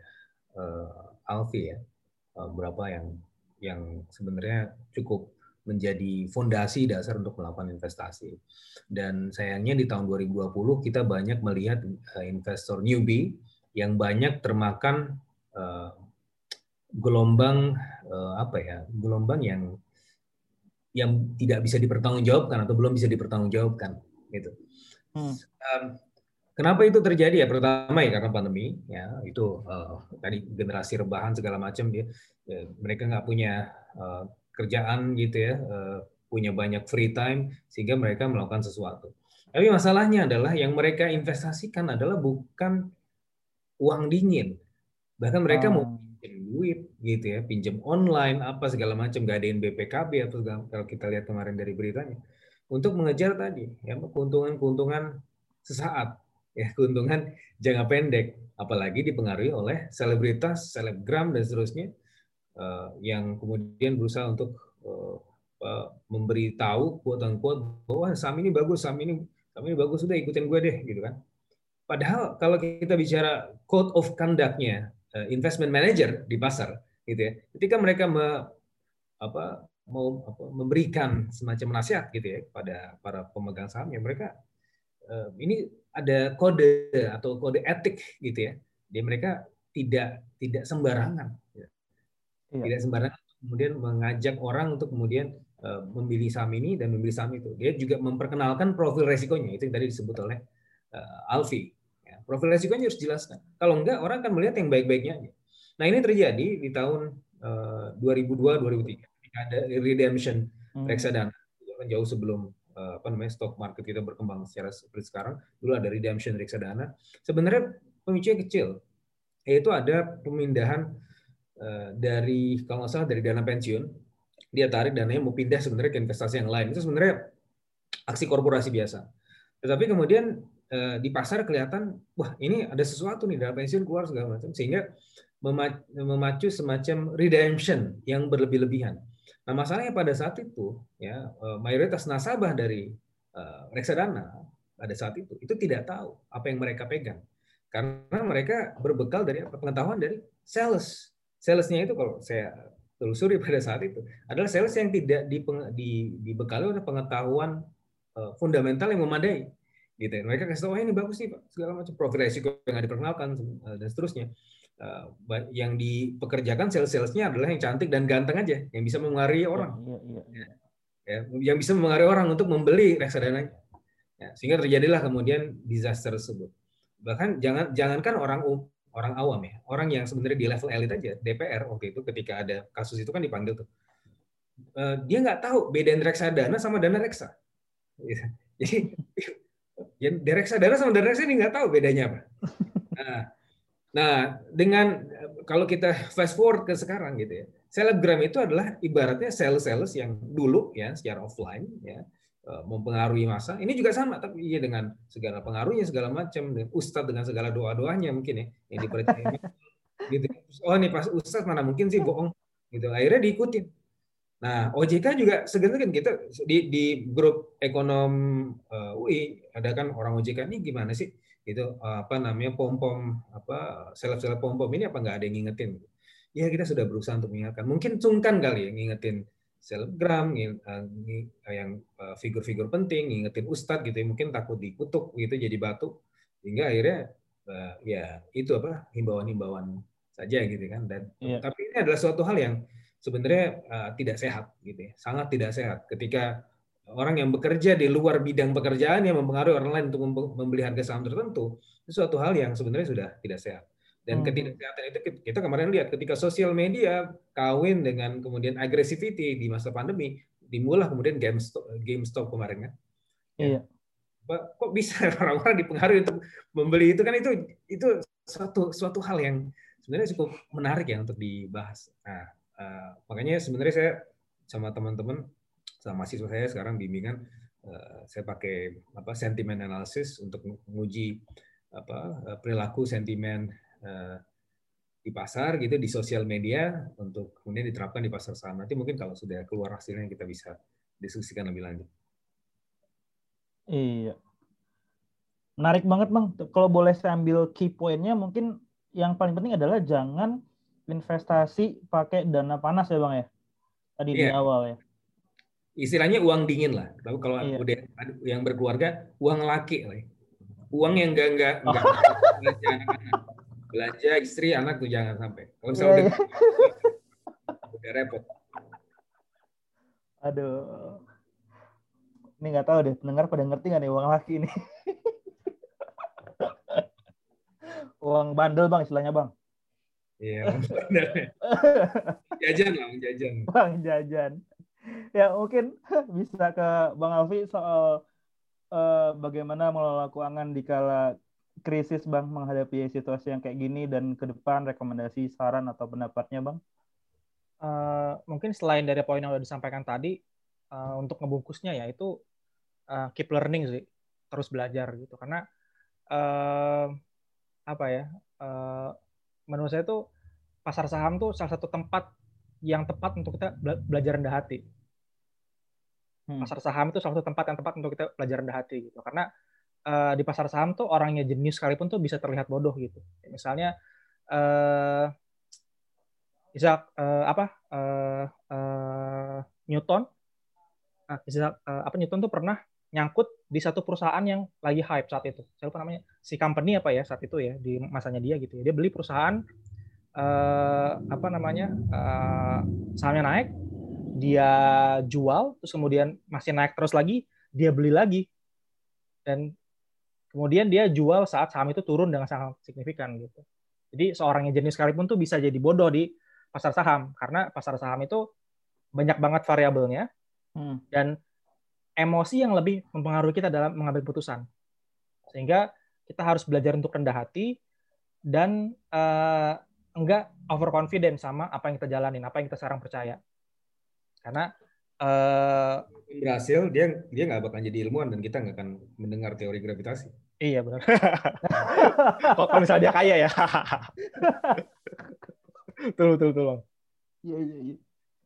B: uh, Alfi ya uh, berapa yang yang sebenarnya cukup menjadi fondasi dasar untuk melakukan investasi. Dan sayangnya di tahun 2020 kita banyak melihat uh, investor newbie yang banyak termakan uh, gelombang uh, apa ya gelombang yang yang tidak bisa dipertanggungjawabkan atau belum bisa dipertanggungjawabkan gitu. Hmm. Um, kenapa itu terjadi ya? Pertama ya karena pandemi ya itu uh, tadi generasi rebahan segala macam dia ya, mereka nggak punya uh, kerjaan gitu ya, uh, punya banyak free time sehingga mereka melakukan sesuatu. Tapi masalahnya adalah yang mereka investasikan adalah bukan uang dingin. Bahkan mereka mau pinjam duit gitu ya, pinjam online apa segala macam, gadain BPKB atau segala, kalau kita lihat kemarin dari beritanya. Untuk mengejar tadi ya keuntungan-keuntungan sesaat, ya keuntungan jangka pendek, apalagi dipengaruhi oleh selebritas, selebgram dan seterusnya yang kemudian berusaha untuk uh, memberitahu quote unquote bahwa saham ini bagus, saham ini saham ini bagus sudah ikutin gue deh gitu kan. Padahal kalau kita bicara code of conduct-nya eh, investment manager di pasar, gitu ya, ketika mereka me, apa, mau apa, memberikan semacam nasihat gitu ya pada para pemegang saham ya mereka ini ada kode atau kode etik gitu ya, dia mereka tidak tidak sembarangan. Iya. tidak sembarangan kemudian mengajak orang untuk kemudian uh, memilih saham ini dan memilih saham itu. Dia juga memperkenalkan profil resikonya itu yang tadi disebut oleh uh, Alfi. Ya, profil resikonya harus jelaskan. Kalau enggak, orang akan melihat yang baik-baiknya aja. Nah ini terjadi di tahun uh, 2002-2003 ketika ada redemption hmm. reksadana kan jauh sebelum uh, apa namanya stock market kita berkembang secara seperti sekarang. Dulu ada redemption reksadana. Sebenarnya pemicunya kecil. yaitu ada pemindahan dari kalau nggak salah dari dana pensiun dia tarik dananya mau pindah sebenarnya ke investasi yang lain. Itu sebenarnya aksi korporasi biasa. Tetapi kemudian uh, di pasar kelihatan wah ini ada sesuatu nih dana pensiun keluar segala macam sehingga memacu semacam redemption yang berlebih-lebihan. Nah masalahnya pada saat itu ya mayoritas nasabah dari reksadana pada saat itu itu tidak tahu apa yang mereka pegang. Karena mereka berbekal dari pengetahuan dari sales salesnya itu kalau saya telusuri pada saat itu adalah sales yang tidak dibekali oleh pengetahuan uh, fundamental yang memadai gitu mereka kasih tahu oh, ini bagus nih pak segala macam profil resiko yang diperkenalkan uh, dan seterusnya. Uh, yang dipekerjakan sales-salesnya adalah yang cantik dan ganteng aja yang bisa mengaruhi orang. ya, ya, ya. Ya, yang bisa mengaruhi orang untuk membeli reksadana ya, sehingga terjadilah kemudian disaster tersebut. Bahkan jangan jangankan orang orang awam ya. Orang yang sebenarnya di level elit aja DPR waktu itu ketika ada kasus itu kan dipanggil tuh. Uh, dia nggak tahu bedain reksadana sama dana reksa. Jadi ya reksadana sama dana reksa ini nggak tahu bedanya apa. Nah, nah dengan kalau kita fast forward ke sekarang gitu ya selebgram itu adalah ibaratnya sales-sales yang dulu ya secara offline ya Eh, mempengaruhi masa. Ini juga sama, tapi iya dengan segala pengaruhnya segala macam, dengan ustadz dengan segala doa doanya mungkin ya yang dipercaya. gitu. Oh ini pas ustadz mana mungkin sih bohong. Gitu. Akhirnya diikutin. Nah OJK juga sebenarnya kan kita di, di grup ekonom uh, eh, UI ada kan orang OJK ini gimana sih? Gitu apa namanya pom pom apa seleb seleb pom pom ini apa nggak ada yang ngingetin? Ya kita sudah berusaha untuk mengingatkan. Mungkin sungkan kali ya ngingetin selebgram eh, yang eh, figur-figur penting ngingetin ustadz gitu ya mungkin takut dikutuk gitu jadi batu hingga akhirnya eh, ya itu apa himbauan-himbauan saja gitu kan. Dan yeah. tapi ini adalah suatu hal yang sebenarnya uh, tidak sehat gitu ya sangat tidak sehat. Ketika orang yang bekerja di luar bidang pekerjaan yang mempengaruhi orang lain untuk membeli harga saham tertentu itu suatu hal yang sebenarnya sudah tidak sehat dan hmm. ketidaksehatan itu kita kemarin lihat ketika sosial media kawin dengan kemudian agresivity di masa pandemi, dimulai kemudian GameStop, GameStop kemarin kan. Iya. Kok bisa orang-orang dipengaruhi untuk membeli itu kan itu itu suatu suatu hal yang sebenarnya cukup menarik ya untuk dibahas. Nah, uh, makanya sebenarnya saya sama teman-teman sama mahasiswa saya sekarang bimbingan uh, saya pakai apa sentimen analysis untuk menguji apa eh, perilaku sentimen di pasar gitu di sosial media untuk kemudian diterapkan di pasar saham. Nanti mungkin kalau sudah keluar hasilnya kita bisa diskusikan lebih lanjut.
A: Iya. Menarik banget Bang. Kalau boleh saya ambil key pointnya mungkin yang paling penting adalah jangan investasi pakai dana panas ya Bang ya. Tadi iya. di awal ya.
B: Istilahnya uang dingin lah. Tapi kalau iya. udah yang berkeluarga, uang laki lah. Uang yang enggak enggak enggak, oh. Belanja istri anak tuh jangan sampai. Kalau misalnya yeah, udah, yeah. udah repot.
A: Aduh. Ini nggak tahu deh pendengar pada ngerti nggak nih uang laki ini? Uang bandel bang istilahnya bang.
B: Iya jajan bang jajan.
A: Bang jajan. Ya mungkin bisa ke bang Alfi soal uh, bagaimana mengelola keuangan di kala krisis Bang menghadapi situasi yang kayak gini dan ke depan rekomendasi saran atau pendapatnya Bang?
C: Uh, mungkin selain dari poin yang sudah disampaikan tadi uh, untuk ngebungkusnya ya itu uh, keep learning sih terus belajar gitu karena uh, apa ya uh, menurut saya tuh pasar saham tuh salah satu tempat yang tepat untuk kita belajar rendah hati hmm. pasar saham itu salah satu tempat yang tepat untuk kita belajar rendah hati gitu karena uh, di pasar saham tuh orangnya jenius sekalipun tuh bisa terlihat bodoh gitu. Misalnya uh, Isaac uh, apa uh, uh, Newton, uh, Isaac, uh, apa Newton tuh pernah nyangkut di satu perusahaan yang lagi hype saat itu. Saya lupa namanya si company apa ya saat itu ya di masanya dia gitu ya. Dia beli perusahaan uh, apa namanya uh, sahamnya naik, dia jual terus kemudian masih naik terus lagi, dia beli lagi dan kemudian dia jual saat saham itu turun dengan sangat signifikan gitu. Jadi seorang yang jenis sekalipun tuh bisa jadi bodoh di pasar saham karena pasar saham itu banyak banget variabelnya hmm. dan emosi yang lebih mempengaruhi kita dalam mengambil putusan. Sehingga kita harus belajar untuk rendah hati dan uh, enggak overconfident sama apa yang kita jalanin, apa yang kita sekarang percaya. Karena
B: uh, berhasil dia dia nggak bakal jadi ilmuwan dan kita nggak akan mendengar teori gravitasi.
C: Iya benar. Kalau misalnya dia kaya ya. betul betul betul bang. Iya iya iya.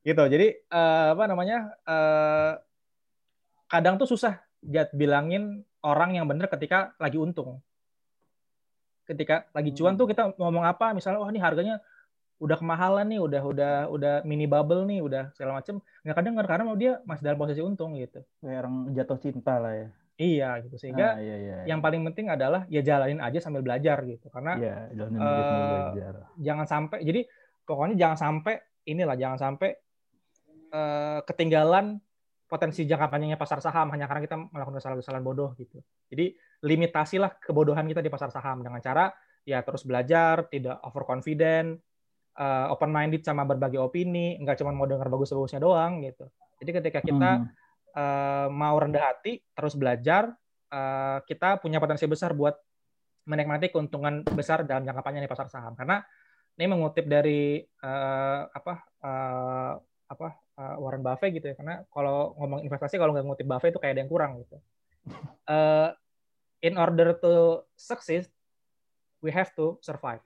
C: Gitu. Jadi uh, apa namanya? Uh, kadang tuh susah jat bilangin orang yang benar ketika lagi untung. Ketika lagi cuan tuh hmm. kita ngomong apa? Misalnya, wah oh, ini harganya udah kemahalan nih, udah udah udah mini bubble nih, udah segala macem. Nggak kadang karena mau dia masih dalam posisi untung gitu.
A: Kayak orang jatuh cinta lah ya.
C: Iya gitu sehingga ah, iya, iya, iya. yang paling penting adalah ya jalanin aja sambil belajar gitu karena iya, jalanin uh, sambil eh, belajar. jangan sampai jadi pokoknya jangan sampai inilah jangan sampai uh, ketinggalan potensi jangka panjangnya pasar saham hanya karena kita melakukan kesalahan-kesalahan bodoh gitu. Jadi limitasilah kebodohan kita di pasar saham dengan cara ya terus belajar, tidak overconfident, uh, open minded sama berbagai opini, nggak cuma mau dengar bagus-bagusnya doang gitu. Jadi ketika kita hmm uh, mau rendah hati, terus belajar, uh, kita punya potensi besar buat menikmati keuntungan besar dalam jangka panjang di pasar saham. Karena ini mengutip dari uh, apa uh, apa uh, Warren Buffett gitu ya. Karena kalau ngomong investasi kalau nggak ngutip Buffett itu kayak ada yang kurang gitu. Uh, in order to succeed, we have to survive.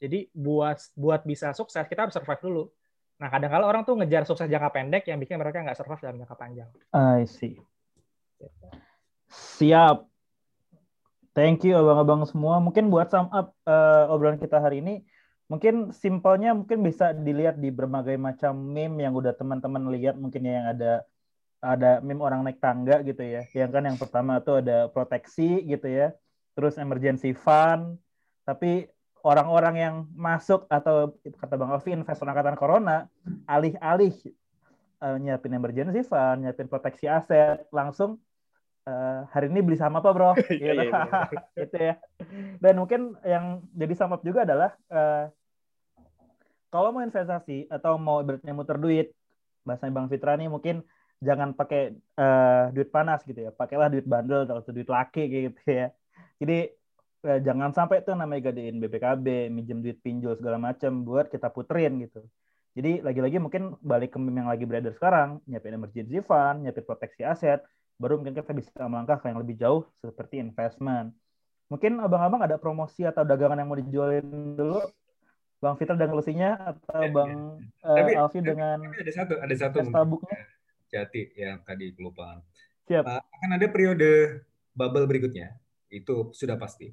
C: Jadi buat buat bisa sukses kita harus survive dulu. Nah, kadang kala orang tuh ngejar sukses jangka pendek yang bikin mereka nggak survive dalam jangka panjang.
A: I see. Siap. Thank you abang-abang semua. Mungkin buat sum up uh, obrolan kita hari ini, mungkin simpelnya mungkin bisa dilihat di berbagai macam meme yang udah teman-teman lihat mungkin ya yang ada ada meme orang naik tangga gitu ya. Yang kan yang pertama tuh ada proteksi gitu ya. Terus emergency fund. Tapi orang-orang yang masuk atau kata Bang Alvi investor angkatan corona alih-alih uh, nyiapin emergency fund, nyiapin proteksi aset, langsung uh, hari ini beli saham apa bro? Iya, gitu. Iya, iya. gitu ya. Dan mungkin yang jadi sum juga adalah uh, kalau mau investasi atau mau berarti muter duit, bahasa Bang Fitra nih mungkin jangan pakai uh, duit panas gitu ya, pakailah duit bandel atau duit laki gitu ya. Jadi ya, jangan sampai tuh namanya gadein BPKB, minjem duit pinjol segala macam buat kita puterin gitu. Jadi lagi-lagi mungkin balik ke yang lagi beredar sekarang, nyiapin emergency fund, nyiapin proteksi aset, baru mungkin kita bisa melangkah ke yang lebih jauh seperti investment. Mungkin abang-abang ada promosi atau dagangan yang mau dijualin dulu, Bang Fitra dan solusinya atau ya, Bang ya. Tapi, uh, Alfi dengan
B: tapi ada satu ada satu
A: tabuknya.
B: Jati yang tadi kelupaan. Siap. Uh, akan ada periode bubble berikutnya, itu sudah pasti.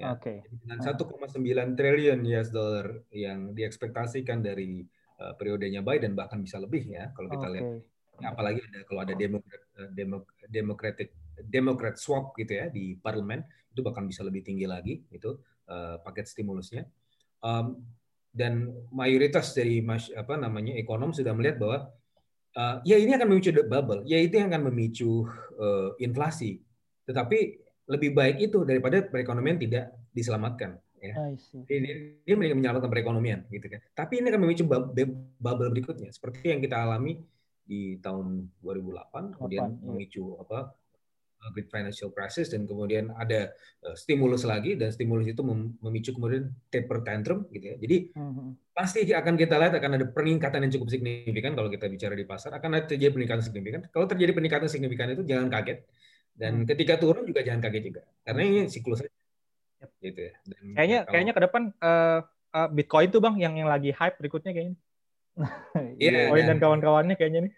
A: Ya. Okay.
B: Dengan 1,9 triliun US dollar yang diekspektasikan dari uh, periodenya Biden bahkan bisa lebih ya kalau kita okay. lihat. Ya, apalagi ada kalau ada demokrat eh, democratic democrat swap gitu ya di parlemen itu bahkan bisa lebih tinggi lagi itu uh, paket stimulusnya. Um, dan mayoritas dari mas, apa namanya ekonom sudah melihat bahwa uh, ya ini akan memicu bubble, ya itu yang akan memicu uh, inflasi. Tetapi lebih baik itu daripada perekonomian tidak diselamatkan ya. Ini dia menyelamatkan perekonomian gitu kan. Tapi ini akan memicu bubble berikutnya seperti yang kita alami di tahun 2008 kemudian iya. memicu apa Great Financial Crisis dan kemudian ada uh, stimulus lagi dan stimulus itu memicu kemudian taper tantrum gitu ya. Jadi mm-hmm. pasti akan kita lihat akan ada peningkatan yang cukup signifikan kalau kita bicara di pasar akan ada terjadi peningkatan signifikan. Kalau terjadi peningkatan signifikan itu jangan kaget dan hmm. ketika turun juga jangan kaget juga, karena ini siklus aja.
C: Yep. Gitu ya. Dan kayaknya kalau, kayaknya ke depan uh, uh, Bitcoin tuh bang yang yang lagi hype berikutnya kayaknya. Iya. Bitcoin dan kawan-kawannya kayaknya nih.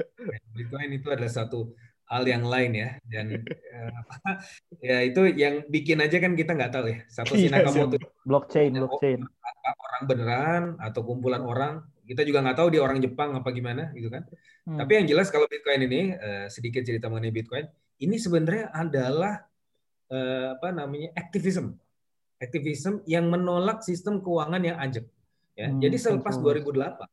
B: Bitcoin itu adalah satu hal yang lain ya dan uh, ya itu yang bikin aja kan kita nggak tahu ya satu iya, Nakamoto
A: blockchain blockchain
B: orang beneran atau kumpulan orang kita juga nggak tahu dia orang Jepang apa gimana gitu kan hmm. tapi yang jelas kalau Bitcoin ini uh, sedikit cerita mengenai Bitcoin ini sebenarnya adalah uh, apa namanya aktivisme aktivisme yang menolak sistem keuangan yang ajak ya. Hmm, jadi selepas betul. 2008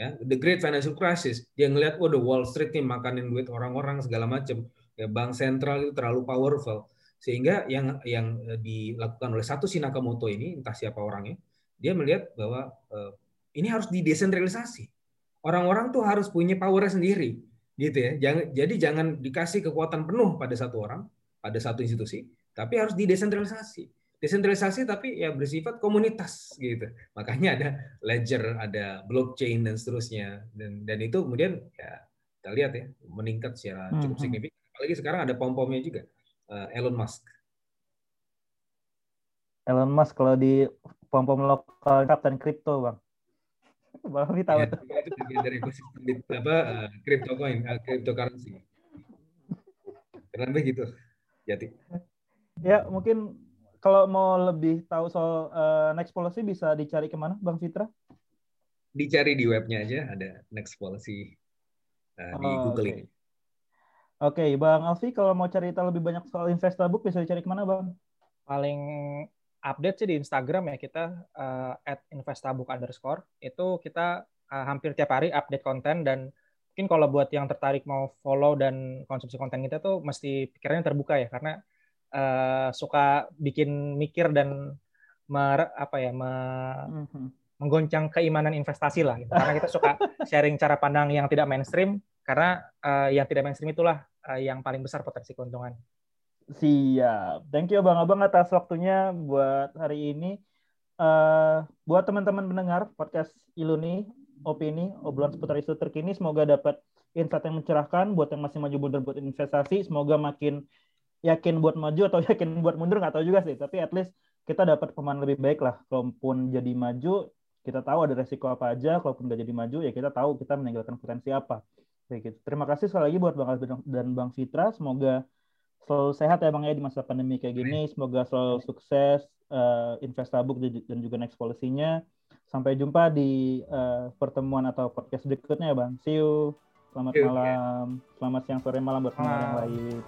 B: ya the great financial crisis dia ngelihat oh the Wall Street nih makanin duit orang-orang segala macam ya bank sentral itu terlalu powerful. Sehingga yang yang eh, dilakukan oleh satu Nakamoto ini entah siapa orangnya dia melihat bahwa uh, ini harus didesentralisasi. Orang-orang tuh harus punya power sendiri gitu ya. Jangan jadi jangan dikasih kekuatan penuh pada satu orang, pada satu institusi, tapi harus didesentralisasi. desentralisasi tapi ya bersifat komunitas gitu. Makanya ada ledger, ada blockchain dan seterusnya. Dan dan itu kemudian ya kita lihat ya meningkat secara cukup hmm. signifikan. Apalagi sekarang ada pom-pomnya juga uh, Elon Musk.
A: Elon Musk kalau di pom-pom lokal Kapten Crypto, Bang. Bang Raffi tahu ya, tuh. Itu bagian dari ekosistem
B: apa uh, crypto coin, uh, cryptocurrency. Kurang lebih gitu. Jadi.
A: Ya, mungkin kalau mau lebih tahu soal uh, next policy bisa dicari ke mana, Bang Fitra?
B: Dicari di webnya aja ada next policy uh, di oh, Google
A: okay. Oke, okay, Bang Alfi, kalau mau cari tahu lebih banyak soal Investabook bisa dicari ke mana, Bang?
C: Paling update sih di Instagram ya kita uh, at Investabook underscore itu kita uh, hampir tiap hari update konten dan mungkin kalau buat yang tertarik mau follow dan konsumsi konten kita tuh mesti pikirannya terbuka ya karena uh, suka bikin mikir dan mer, apa ya me, mm-hmm. menggoncang keimanan investasi lah gitu. karena kita suka sharing cara pandang yang tidak mainstream karena uh, yang tidak mainstream itulah uh, yang paling besar potensi keuntungan.
A: Siap. Thank you Bang Abang atas waktunya buat hari ini. Uh, buat teman-teman mendengar podcast Iluni, opini, obrolan seputar isu terkini, semoga dapat insight yang mencerahkan buat yang masih maju mundur buat investasi. Semoga makin yakin buat maju atau yakin buat mundur nggak tahu juga sih tapi at least kita dapat pemain lebih baik lah kalaupun jadi maju kita tahu ada resiko apa aja kalaupun nggak jadi maju ya kita tahu kita meninggalkan potensi apa kayak gitu terima kasih sekali lagi buat bang Alvin dan bang Fitra semoga selalu sehat ya bang ya di masa pandemi kayak gini. Semoga selalu sukses uh, Investabuk dan juga next policy-nya. Sampai jumpa di uh, pertemuan atau podcast berikutnya ya bang. See you. Selamat malam. Selamat siang sore malam buat teman yang lain